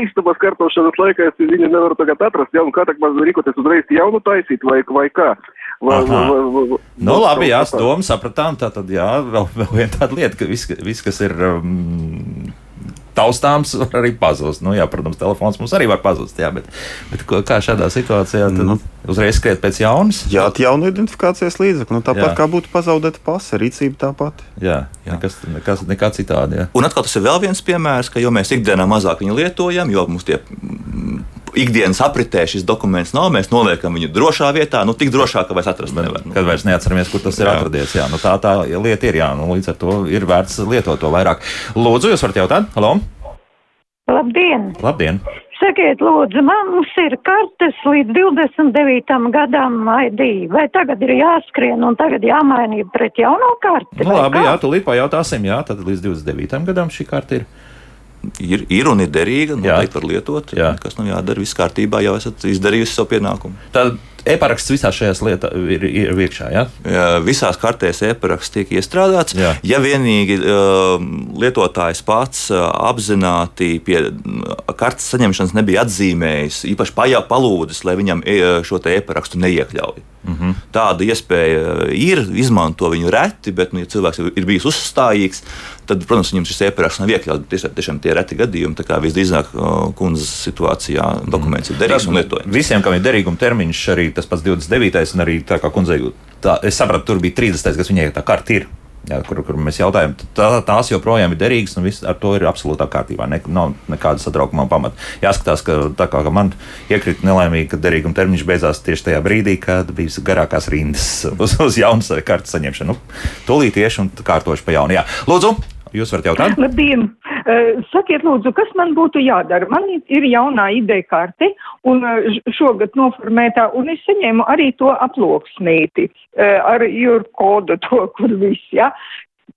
istabas kārtošanas laikā es viņu nevaru tagad atrast, ja, un kā tā man rīkoties uzreiz jaunu taisīt vai, vai kā. Vai, vai, vai, vai, nu, labi, jā, domu sapratām. Tā tad, jā, vēl, vēl viena tāda lieta, ka viss, vis, kas ir um, taustāms var arī pazust. Nu, jā, protams, telefons mums arī var pazust. Jā, bet, bet kā šādā situācijā tad, nu, uzreiz skriet pēc jaunas? Jā, jaunu identifikācijas līdzekli. Nu, tāpat jā. kā būtu pazaudēta pase, rīcība tāpat. Jā, jā. Nekas, nekas, nekā citādi. Jā. Un atkal tas ir vēl viens piemērs, ka jo mēs ikdienā mazāk viņu lietojam, jo mums tie ikdienas apritē šis dokuments nav. Mēs noliekam viņu drošā vietā, nu tik drošā, ka vairs atrast nevar. Nu. Kad vairs neatceramies, kur tas ir jā. atradies. Jā, nu, tā tā lieta ir. Jā, nu, līdz ar to ir vērts lietot to vairāk. Lūdzu, jūs varat jautāt? Halo! Labdien! Labdien. Sakiet, lūdzu, mums ir kartes līdz 29. gadam ID. Vai tagad ir jāskrien un tagad jāmaina pret jauno karti? Nu, labi, kā? jā, tūlīt pajautāsim, jā, tad līdz 29. gadam šī karta ir ir, ir un ir derīga. Noteikti var lietot. Jā. Kas nav jādara, viss kārtībā, jau esat izdarījusi savu pienākumu. Tad e-paraksts visās šajās lietās ir, ir iekšā. Ja? Visās kartēs e-paraksts tiek iestrādāts. Jā. Ja vienīgi uh, lietotājs pats uh, apzināti pie kartes saņemšanas nebija atzīmējis, īpaši pajā palūdzis, lai viņam e, šo e-parakstu neiekļauj. Mm -hmm. Tāda iespēja ir, izmanto viņu reti, bet, nu, ja cilvēks ir bijis uzstājīgs, tad, protams, viņam šis e-paraksts nav iekļauts. Tiešām, tiešām tie reti gadījumi, visdrīzāk kundzes situācijā dokuments ir derīgs un lietojams. Visiem, kam ir derīguma termiņš, arī tas pats 29. un arī tā kā kundzei, tā, es sapratu, tur bija 30. kas viņai tā karta ir. Jā, kur, kur mēs jautājām, tā, tās joprojām ir derīgas, un viss ar to ir absolūtā kārtībā. Ne, nav nekāda satraukuma pamata. Jāskatās, ka tā kā man iekrita nelaimīgi, ka derīguma termiņš beidzās tieši tajā brīdī, kad bija garākās rindas uz, uz jaunas kartes saņemšanu. Nu, tūlīt tieši un kārtoši pa jaunu. Jā. Lūdzu, Jūs varat jautāt? Labdien! Uh, sakiet, lūdzu, kas man būtu jādara? Man ir jaunā ideja karte un uh, šogad noformētā, un es saņēmu arī to aploksnīti uh, ar jūru kodu, to, kur viss. Ja?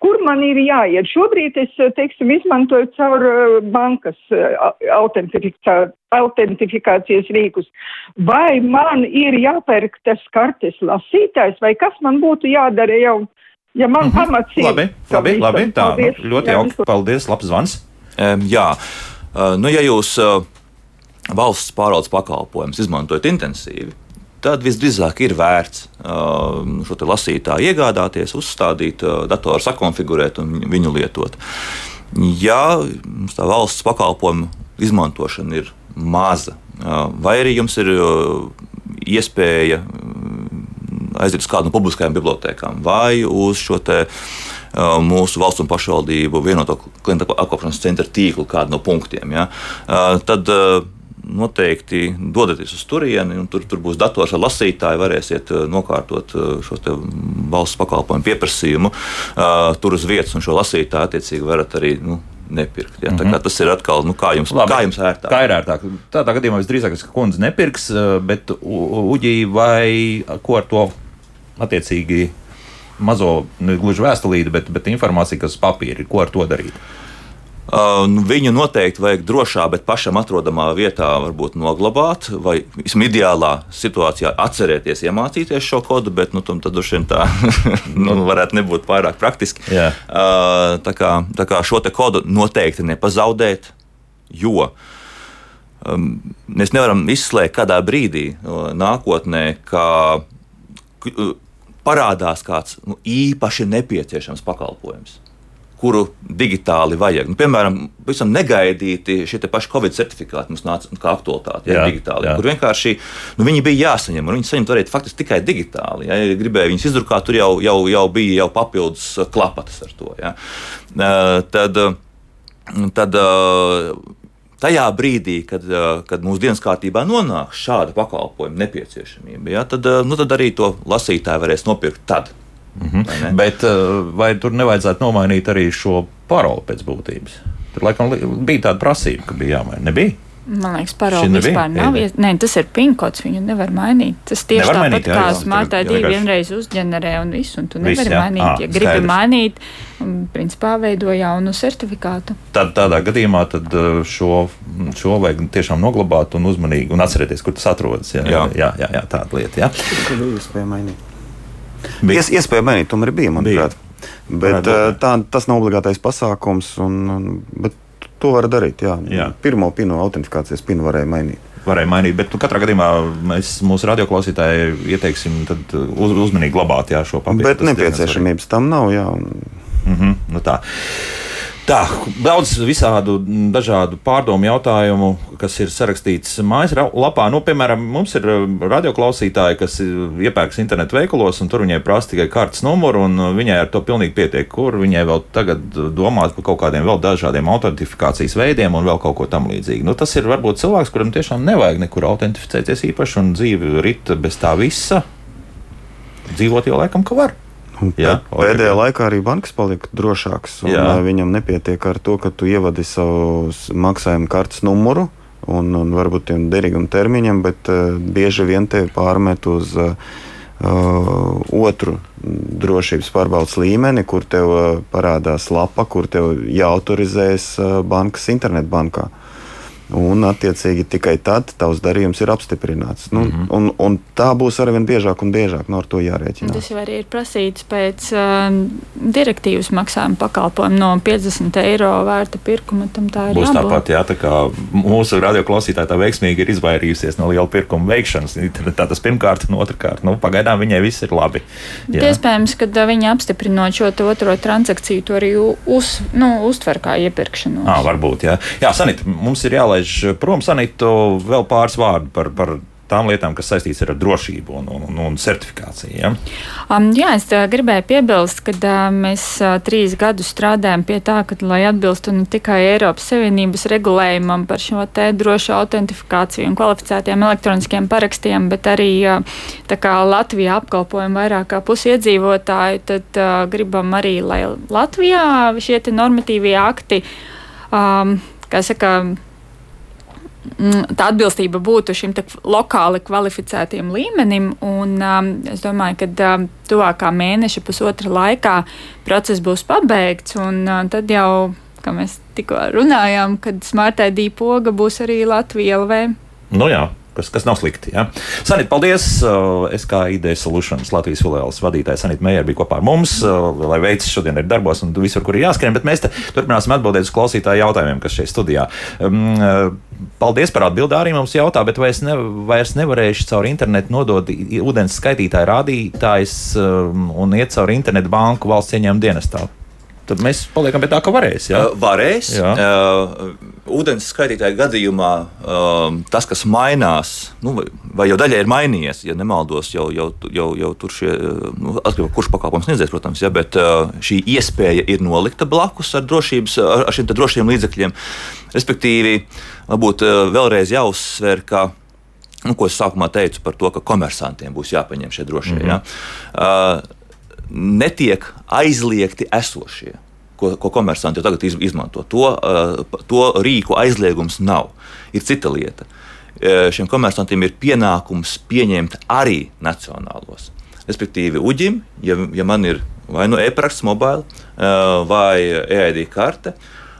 Kur man ir jāiet? Šobrīd es, teiksim, izmantoju caur bankas autentifikācijas rīkus. Vai man ir jāpērk tas kartes lasītājs, vai kas man būtu jādara jau ja man uh mhm. -huh. pamats ir. Labi, labi, labi tā paldies. nu, ļoti jauki. Paldies, labs zvans. Um, jā, uh, nu, ja jūs uh, valsts pārvaldes pakalpojumus izmantojat intensīvi, tad visdrīzāk ir vērts šo lasītāju iegādāties, uzstādīt, datoru sakonfigurēt un viņu lietot. Ja mums tā valsts pakalpojumu izmantošana ir maza, vai arī jums ir iespēja aiziet uz kādu no publiskajām bibliotekām vai uz šo te, uh, mūsu valsts un pašvaldību vienoto klientu apkalpošanas centra tīklu, kādu no punktiem. Ja? Uh, tad, uh, noteikti dodaties uz turieni, un tur, tur būs dators ar lasītāju, varēsiet nokārtot šo valsts pakalpojumu pieprasījumu tur uz vietas, un šo lasītāju attiecīgi varat arī. Nu, nepirkt. Ja? Mm -hmm. Tas ir atkal, nu, kā jums, Labi, kā jums ērtāk? Kā ir ērtāk? Tādā gadījumā visdrīzāk, ka kundze nepirks, bet uģī vai ko ar to attiecīgi mazo, ne gluži vēstulīti, bet, bet informāciju, kas ir, ko ar to darīt? Uh, nu, viņu noteikti vajag drošā, bet pašam atrodamā vietā varbūt noglabāt, vai ideālā situācijā atcerēties, iemācīties šo kodu, bet nu, tad droši vien tā nu, varētu nebūt pārāk praktiski. Uh, tā, kā, tā kā šo kodu noteikti nepazaudēt, jo um, mēs nevaram izslēgt kādā brīdī uh, nākotnē, ka uh, parādās kāds nu, īpaši nepieciešams pakalpojums kuru digitāli vajag. Nu, piemēram, pavisam negaidīti šie paši Covid certifikāti mums nāca kā aktualitāte, ja, digitāli, jā. kur vienkārši nu, viņi bija jāsaņem, un viņi saņemt varēja faktiski tikai digitāli. Ja, ja gribēja viņus izdrukāt, tur jau, jau, jau bija jau papildus uh, klapatas ar to. Ja. Uh, tad, uh, tad tajā brīdī, kad, kad mūsu dienas kārtībā nonāks šāda pakalpojuma nepieciešamība, ja, tad, nu, tad arī to lasītāju varēs nopirkt tad. Mm -hmm. Bet eh, vai tur nevajadzētu nomainīt arī šo paroli pēc būtības? Tur laikam bija tāda prasība, ka bija jāmaina. Nebija? Man liekas, paroli vispār nav. Ies... Nē, tas ir pinkots, viņu nevar mainīt. Tas tieši nevar tāpat mainīt, jā, kā smartā divi vienreiz uzģenerē un visu, un tu nevari Viss, mainīt. À, ja gribi skaidrs. mainīt, un principā veido jaunu certifikātu. Tad tādā gadījumā tad šo, šo vajag tiešām noglabāt un uzmanīgi un atcerēties, kur tas atrodas. Jā, jā, jā, jā, jā tāda lieta. Jā. Tur bija iespēja mainīt. Bija. Ies, iespēja mainīt, tomēr bija, manuprāt. Bija. Bet tā, tas nav obligātais pasākums, un, un, bet to var darīt. Jā. Jā. Pirmo pinu, autentifikācijas pinu varēja mainīt varēja mainīt. Bet nu, katrā gadījumā mēs mūsu radioklausītājai ieteiksim uz, uzmanīgi glabāt jā, šo papīru. Bet nepieciešamības tam nav. Jā, un... mm -hmm, nu tā. Tā, daudz visādu dažādu pārdomu jautājumu, kas ir sarakstīts mājaslapā. Nu, piemēram, mums ir uh, radioklausītāji, kas iepērks internetu veikalos, un tur viņai prasa tikai kartes numuru, un uh, viņai ar to pilnīgi pietiek. Kur viņai vēl tagad domāt par kaut kādiem vēl dažādiem autentifikācijas veidiem un vēl kaut ko tam līdzīgu. Nu, tas ir varbūt cilvēks, kuram tiešām nevajag nekur autentificēties īpaši, un dzīve rit bez tā visa. Dzīvot jau laikam, ka var. Jā, pēdējā laikā arī bankas palika drošākas. Viņam nepietiek ar to, ka tu ievadi savu maksājuma kartes numuru un, un varbūt tiem derīgam termiņam, bet uh, bieži vien te pārmet uz uh, otru drošības pārbaudas līmeni, kur tev uh, parādās lapa, kur tev jāautorizējas uh, bankas internetbankā. Uh, Un, attiecīgi, tikai tad tavs darījums ir apstiprināts. Nu, mm -hmm. un, un tā būs arvien biežāk un biežāk. No nu, to jārēķinās. Tas jau arī ir prasīts pēc uh, direktīvas maksājuma pakalpojuma no 50 eiro vērta pirkuma. Tam tā ir. Būs jābūt. tāpat, jā, tā kā mūsu radioklausītāja tā veiksmīgi ir izvairījusies no liela pirkuma veikšanas. Tā tas pirmkārt, un otrkārt, nu, pagaidām viņai viss ir labi. Jā. Iespējams, ka viņa apstiprinot šo otro transakciju, to arī uz, nu, uztver kā iepirkšanos. À, varbūt, jā. Jā, Sanita, mums ir jālaiž jālaiž prom sanītu vēl pāris vārdu par, par tām lietām, kas saistītas ar drošību un, un, un certifikāciju. Ja? Um, jā, es uh, gribēju piebilst, ka uh, mēs uh, trīs gadus strādājam pie tā, ka, lai atbilstu ne tikai Eiropas Savienības regulējumam par šo te drošu autentifikāciju un kvalificētiem elektroniskiem parakstiem, bet arī uh, Latvijā apkalpojam vairāk kā pusi iedzīvotāju, tad uh, gribam arī, lai Latvijā šie normatīvie akti, um, kā saka, tā atbilstība būtu šim lokāli kvalificētiem līmenim. Un, um, es domāju, ka um, tuvākā mēneša, pusotra laikā process būs pabeigts. Un, uh, tad jau, kā mēs tikko runājām, kad Smart ID poga būs arī Latvija LV. Nu jā, kas, kas nav slikti. Ja? Sanīt, paldies! Uh, es kā ID Solutions Latvijas filiāles vadītājs Sanīt Meijer bija kopā ar mums, uh, lai veids šodien ir darbos un visur, kur ir jāskrien, bet mēs turpināsim atbildēt uz klausītāju jautājumiem, kas šeit studijā. Um, uh, paldies par atbildi arī mums jautā, bet vai es ne, vairs nevarēšu caur internetu nodot ūdens skaitītāju rādītājs um, un iet caur internetu banku valsts ieņēmuma dienestā? Tad mēs paliekam pie tā, ka varēs. Jā? Varēs. Jā. Uh, ūdens skaitītāja gadījumā um, tas, kas mainās, nu, vai, jau daļai ir mainījies, ja nemaldos, jau, jau, jau, jau tur šie, nu, atkarībā kurš pakalpojums sniedzējs, protams, ja, bet uh, šī iespēja ir nolikta blakus ar, drošības, ar, ar šiem drošiem līdzekļiem. Respektīvi, varbūt uh, vēlreiz jāuzsver, ka nu, ko es sākumā teicu par to, ka komersantiem būs jāpaņem šie drošie. Mm -hmm. ja? uh, netiek aizliegti esošie, ko, ko komersanti jau tagad izmanto. To, uh, to rīku aizliegums nav. Ir cita lieta. Uh, šiem komersantiem ir pienākums pieņemt arī nacionālos. Respektīvi, uģim, ja, ja man ir vai nu e-praksa, mobila uh, vai EID karte,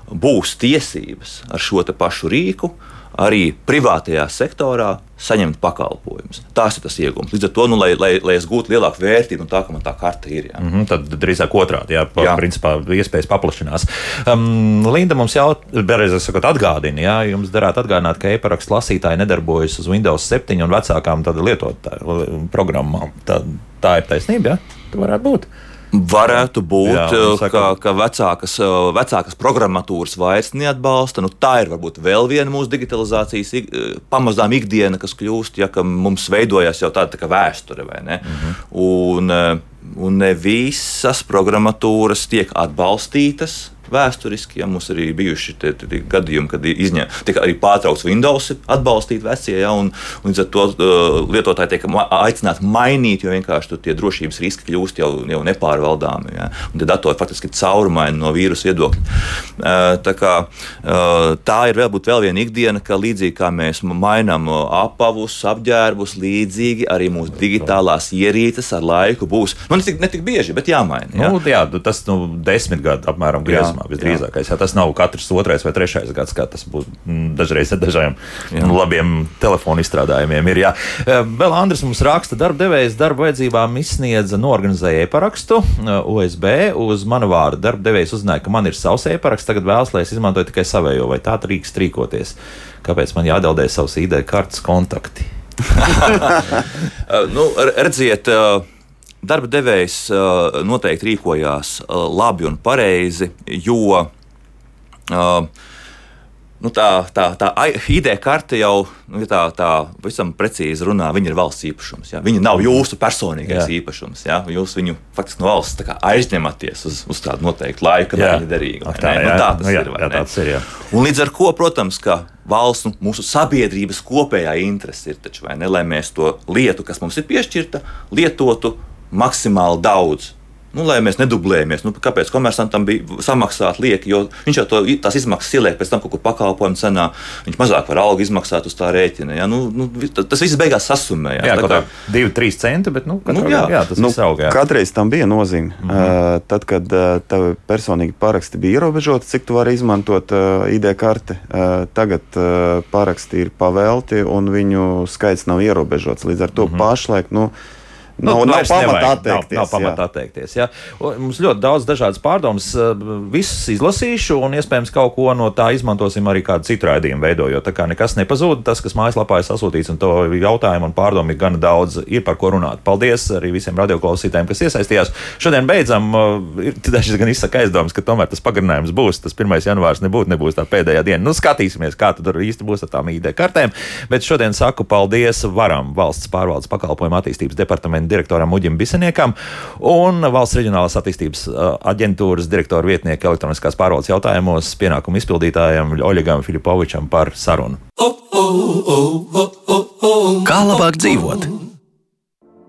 būs tiesības ar šo pašu rīku uh, arī privātajā sektorā saņemt pakalpojumus. Tas ir tas iegūms. Līdz ar to, nu, lai, lai, lai es gūtu lielāku vērtību no tā, ka man tā karte ir. Jā. Mm -hmm, tad drīzāk otrādi, jā, pa, jā. principā iespējas paplašinās. Um, Linda mums jau, sakot, atgādina, jā, jums darētu atgādināt, ka e-parakstu lasītāji nedarbojas uz Windows 7 un vecākām lietotāju programmām. Tā, tā ir taisnība, jā? Tā varētu būt. Varētu būt, Jā, saka, ka, ka vecākas, vecākas programmatūras vairs neatbalsta. Nu, tā ir varbūt vēl viena mūsu digitalizācijas pamazām ikdiena, kas kļūst, ja mums veidojas jau tāda tā vēsture. Mm -hmm. un, un ne visas programmatūras tiek atbalstītas vēsturiski. Ja, mums arī bijuši tie, tie gadījumi, kad izņem, tika arī pārtraukts Windows atbalstīt vecie, ja, un, un līdz ar to uh, lietotāji tiek aicināti mainīt, jo vienkārši tie drošības riski kļūst jau, jau nepārvaldāmi. Ja, un tie datori faktiski caurumaini no vīrusu viedokļa. Uh, tā, kā, uh, tā ir vēl, vēl viena ikdiena, ka līdzīgi kā mēs mainām apavus, apģērbus, līdzīgi arī mūsu digitālās ierīces ar laiku būs nu, ne tik, ne tik bieži, bet jāmaina. Ja? Nu, jā, tas nu, desmit gadu apmēram griezumā posmā visdrīzākais. Jā. Jā, tas nav katrs otrais vai trešais gads, kā tas būtu mm, dažreiz ar dažiem jā. labiem telefonu izstrādājumiem. Ir, jā. E, vēl Andris mums raksta, darba devējs darba vajadzībām izsniedza, norganizēja e-parakstu USB e, uz manu vārdu. Darba devējs uzzināja, ka man ir savs e-paraksts, tagad vēlas, lai es izmantoju tikai savējo, vai tā drīkst rīkoties. Kāpēc man jādeldē savus ID kartes kontakti? nu, redziet, uh Darba devējs uh, noteikti rīkojās uh, labi un pareizi, jo uh, nu, tā, tā, tā ID karte jau nu, tā, tā visam precīzi runā. Viņa ir valsts īpašums. Ja? Viņa nav jūsu personīgais jā. īpašums. Ja? Jūs viņu faktiski no valsts aizņematies uz, uz tādu noteiktu laiku, kad viņa ir derīga. Tā, nu, tā tas nu, jā, ir. Jā, tāds ir jā. Un līdz ar to, protams, ka valsts, nu, mūsu sabiedrības kopējā interese ir, taču, ne, lai mēs to lietu, kas mums ir piešķirta, lietotu maksimāli daudz. Nu, lai mēs nedublējamies. Nu, kāpēc komersantam bija samaksāt lieki? Jo viņš jau to, tās izmaksas ieliek pēc tam kaut kur pakalpojumu cenā. Viņš mazāk var algu izmaksāt uz tā rēķina. Ja? Nu, nu, tas viss beigās sasumē. Jā, jā tā kā divi, trīs centi, bet nu, nu, jā, jā, tas nu, aug, jā. Katreiz tam bija nozīme. Mm -hmm. uh, tad, kad uh, tev personīgi paraksti bija ierobežoti, cik tu vari izmantot uh, ID karti, uh, tagad uh, paraksti ir pavēlti un viņu skaits nav ierobežots. Līdz ar to mm -hmm. pašlaik. Nu, Nu, nav, nav pamata atteikties. Nav, nav pamata atteikties jā. Mums ļoti daudz dažādas pārdomas. Visus izlasīšu, un iespējams kaut ko no tā izmantosim arī kādu citu raidījumu veidojot. Tā kā nekas nepazūd, tas, kas mājaslapā ir sasūtīts, un to jautājumu un pārdomu ir gana daudz, ir par ko runāt. Paldies arī visiem radioklausītājiem, kas iesaistījās. Šodien beidzam, ir dažs gan izsaka aizdomas, ka tomēr tas pagarinājums būs. Tas 1. janvārs nebūtu, nebūs tā pēdējā diena. Nu, skatīsimies, kā tur īsti būs ar tām ID kartēm. Bet šodien saku paldies Varam valsts pārvaldes pakalpojumu attīstības departamentu direktoram Uģim Biseniekam un Valsts reģionālās attīstības aģentūras direktora vietnieka elektroniskās pārvaldes jautājumos pienākumu izpildītājam Oļegam Filipovičam par sarunu. Kā labāk dzīvot?